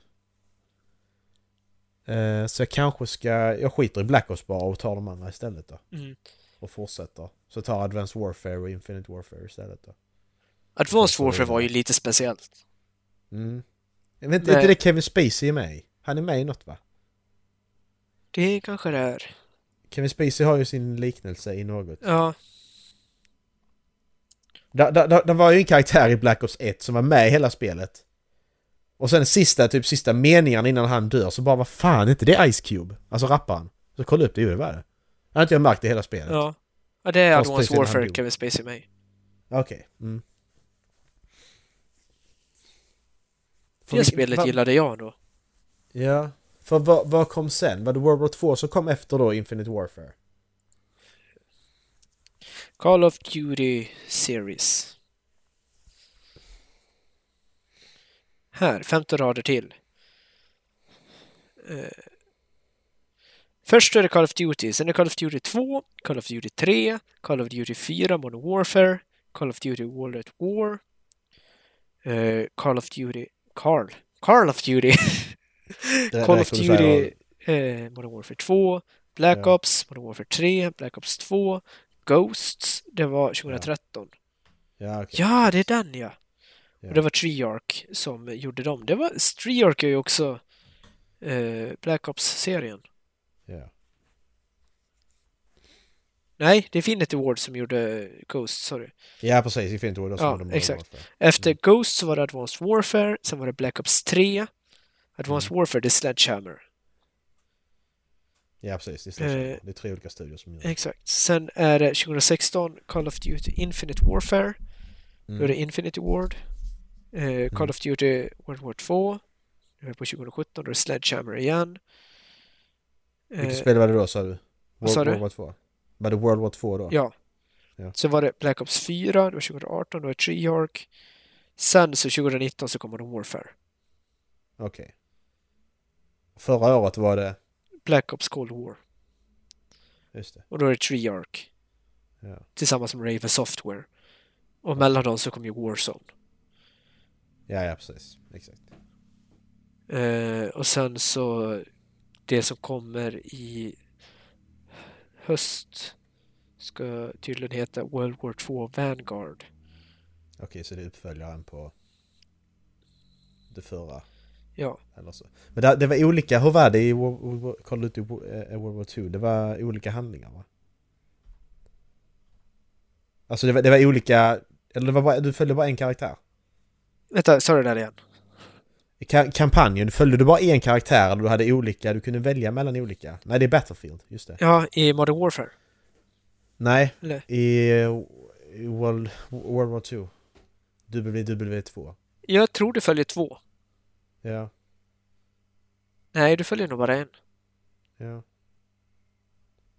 [SPEAKER 4] Eh, så jag kanske ska... Jag skiter i Black Ops bara och tar de andra istället då.
[SPEAKER 3] Mm.
[SPEAKER 4] Och fortsätter. Så tar Advanced Warfare och Infinite Warfare istället då.
[SPEAKER 3] Advanced Warfare var ju lite speciellt.
[SPEAKER 4] Mm. Jag vet inte, är inte det Kevin Spacey är med i? Han är med i något va?
[SPEAKER 3] Det kanske det är.
[SPEAKER 4] Kevin Spacey har ju sin liknelse i något.
[SPEAKER 3] Ja.
[SPEAKER 4] Det, var ju en karaktär i Black Ops 1 som var med i hela spelet. Och sen sista, typ sista meningarna innan han dör så bara vad fan är inte det Ice Cube? Alltså rapparen. Så kolla upp det, jo det var det. Jag har inte jag märkt det hela spelet.
[SPEAKER 3] Ja. Ja, det är Advanced Warfare. Kevin Spacey med.
[SPEAKER 4] Okej. Mm. För
[SPEAKER 3] Det spelet
[SPEAKER 4] va-
[SPEAKER 3] gillade jag då.
[SPEAKER 4] Ja. För vad, vad kom sen? Var det World War 2 som kom efter då Infinite Warfare?
[SPEAKER 3] Call of Duty Series. Här, 15 rader till. Uh, först är det Call of Duty, sen är det Call of Duty 2, Call of Duty 3, Call of Duty 4, Modern Warfare, Call of Duty World at War, uh, Call of Duty... Carl. Call of Duty! <laughs> Call of Duty eh, Modern Warfare 2, Black
[SPEAKER 4] Ja.
[SPEAKER 3] Ops, Modern Warfare 3, Black Ops 2, Ghosts, det var 2013.
[SPEAKER 4] Ja, okej.
[SPEAKER 3] Ja, det är den ja! Och det var Treyarch som gjorde dem. Det var, Treyarch är ju också eh, Black Ops-serien.
[SPEAKER 4] Ja.
[SPEAKER 3] Nej, det är Infinity Ward som gjorde Ghost, sorry.
[SPEAKER 4] ja, precis. Infinity War. då som
[SPEAKER 3] Ja, exakt.
[SPEAKER 4] Warfare.
[SPEAKER 3] Efter
[SPEAKER 4] Mm.
[SPEAKER 3] Ghost så var det Advanced Warfare, sen var det Black Ops 3. Advanced
[SPEAKER 4] Mm.
[SPEAKER 3] Warfare, det är Sledgehammer.
[SPEAKER 4] Ja, precis. Det är, Sledgehammer.
[SPEAKER 3] Eh,
[SPEAKER 4] det är tre olika studios som gör det.
[SPEAKER 3] Exakt. Sen är det 2016 Call of Duty Infinite Warfare. Då är det
[SPEAKER 4] Mm.
[SPEAKER 3] Infinity Ward. Eh, Call
[SPEAKER 4] Mm.
[SPEAKER 3] of Duty World War 2. Nu är det på 2017, då är det Sledgehammer igen.
[SPEAKER 4] Vilket
[SPEAKER 3] Eh,
[SPEAKER 4] spel var det då sa du?
[SPEAKER 3] vad sa
[SPEAKER 4] World,
[SPEAKER 3] du?
[SPEAKER 4] World War 2? Var det World War 2 då?
[SPEAKER 3] Ja.
[SPEAKER 4] Ja.
[SPEAKER 3] Sen var det Black Ops 4, det var 2018, då är det Treyarch. Sen så 2019 så kommer det Warfare.
[SPEAKER 4] Okej. Förra året var det...
[SPEAKER 3] Black Ops Cold War.
[SPEAKER 4] Just det.
[SPEAKER 3] Och då är det Treyarch.
[SPEAKER 4] Ja.
[SPEAKER 3] Tillsammans med Raven Software. Och mellan dem så kom ju Warzone.
[SPEAKER 4] Ja, ja precis. Exakt.
[SPEAKER 3] Eh, och sen så det som kommer i höst ska tydligen heta World War 2 Vanguard.
[SPEAKER 4] Okej, så det är uppföljaren på det förra.
[SPEAKER 3] Ja,
[SPEAKER 4] Eller så. Men det, det var olika, hur var det i Call of Duty Wo- World War 2? Det var olika handlingar va? Alltså det var, det var olika, eller det var bara, du följde bara en karaktär?
[SPEAKER 3] vänta, sa du det där igen?
[SPEAKER 4] Ka- kampanjen, följde du bara en karaktär eller du hade olika, du kunde välja mellan olika? Nej, det är Battlefield, just det.
[SPEAKER 3] Ja, i Modern Warfare.
[SPEAKER 4] Nej,
[SPEAKER 3] Eller?
[SPEAKER 4] i, i World, World War 2. WW2.
[SPEAKER 3] Jag tror du följer två.
[SPEAKER 4] Ja,
[SPEAKER 3] Nej, du följer nog bara en.
[SPEAKER 4] ja.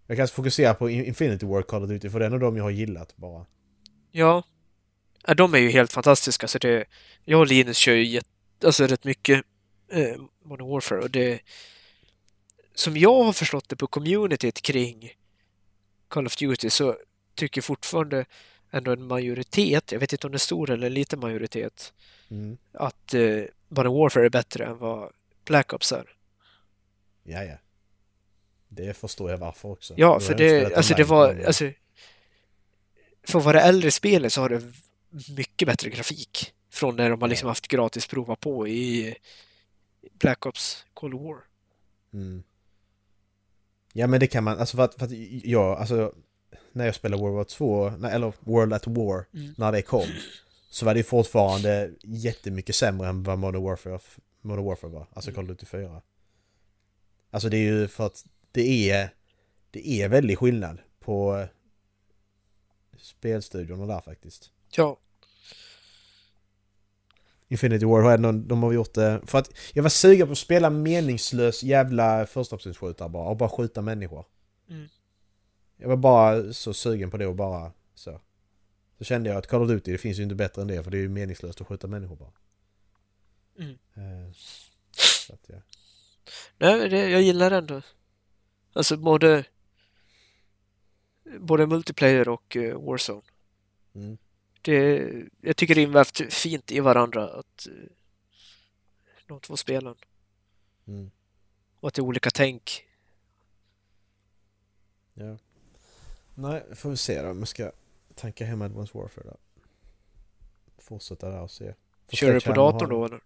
[SPEAKER 4] Jag kan fokusera på In- Infinity War Call of Duty för det är dem jag har gillat bara.
[SPEAKER 3] Ja. ja de är ju helt fantastiska. Så det, jag och Linus kör ju jätt, alltså rätt mycket eh, Modern Warfare och det som jag har förstått det på communityt kring Call of Duty så tycker fortfarande ändå en majoritet, jag vet inte om det är stor eller en liten majoritet,
[SPEAKER 4] Mm.
[SPEAKER 3] att eh, Modern Warfare är bättre än vad Black Ops är.
[SPEAKER 4] Ja, ja. Det förstår jag varför också.
[SPEAKER 3] Ja, för det, alltså det var,
[SPEAKER 4] men-
[SPEAKER 3] alltså för att vara äldre spelet så har det mycket bättre grafik från när de har liksom haft gratis prova på i Black Ops Cold War.
[SPEAKER 4] Mm. Ja men det kan man, alltså för att, för att jag, alltså när jag spelade World War 2, nej, eller World at War,
[SPEAKER 3] Mm.
[SPEAKER 4] när det kom så var det fortfarande jättemycket sämre än vad Modern Warfare, Modern Warfare var, alltså. Call of Duty 4. Alltså det är ju för att det är, det är väldigt skillnad på eh, spelstudiorna där faktiskt.
[SPEAKER 3] Ja,
[SPEAKER 4] Infinity War har ändå, de har gjort det för att jag var sugen på att spela meningslös jävla förstaoptionsskjutare bara och bara skjuta människor.
[SPEAKER 3] Mm.
[SPEAKER 4] Jag var bara så sugen på det och bara så. Kände jag att Call of Duty, det finns ju inte bättre än det för det är ju meningslöst att skjuta människor bara.
[SPEAKER 3] Mm.
[SPEAKER 4] Eh, så att, ja.
[SPEAKER 3] Nej, det, jag gillar ändå. Alltså både både multiplayer och uh, Warzone.
[SPEAKER 4] Mm.
[SPEAKER 3] Det, jag tycker det är invävt fint i varandra att uh, de två spelen.
[SPEAKER 4] Mm.
[SPEAKER 3] Och att det är olika tänk.
[SPEAKER 4] Ja. Nej, får vi se då om jag ska tanka hem Advanced Warfare då. Fortsätta där och se. Får
[SPEAKER 3] Kör du på datorn då eller?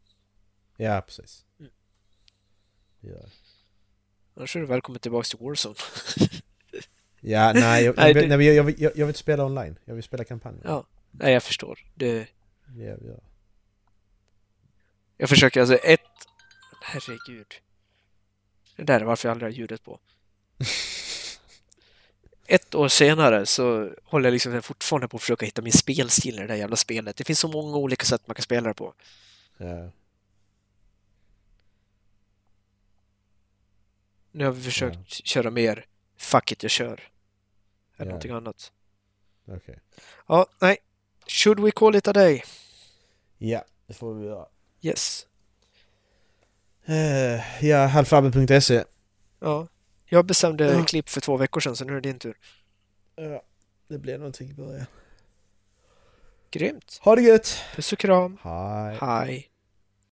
[SPEAKER 4] Ja, precis.
[SPEAKER 3] Mm.
[SPEAKER 4] Ja.
[SPEAKER 3] Annars är du välkommen tillbaks till Warzone. <laughs>
[SPEAKER 4] Ja, nej, jag,
[SPEAKER 3] Nej,
[SPEAKER 4] jag, vill- nej, jag, jag, vill- jag, vill inte spela online. Jag vill spela kampanjen.
[SPEAKER 3] Ja, nej jag förstår. Det,
[SPEAKER 4] Ja, ja.
[SPEAKER 3] jag försöker alltså ett... Herregud. Det där är varför jag aldrig har ljudet på. <laughs> Ett år senare så håller jag liksom fortfarande på att försöka hitta min spelstil i det där jävla spelet. Det finns så många olika sätt man kan spela det på.
[SPEAKER 4] ja.
[SPEAKER 3] Nu har vi försökt köra mer fuck it, jag kör. Än
[SPEAKER 4] Ja.
[SPEAKER 3] någonting annat.
[SPEAKER 4] Okej.
[SPEAKER 3] Ja, nej. Should we call it a day?
[SPEAKER 4] Ja, det får vi göra.
[SPEAKER 3] Yes.
[SPEAKER 4] Uh, ja, halvfabben.se.
[SPEAKER 3] Ja. Jag bestämde
[SPEAKER 4] Ja.
[SPEAKER 3] klipp för två veckor sedan, så nu är det din tur.
[SPEAKER 4] Ja, det blir någonting i början.
[SPEAKER 3] Grymt.
[SPEAKER 4] Ha det gött!
[SPEAKER 3] Puss och kram.
[SPEAKER 4] Hej!
[SPEAKER 3] Hej.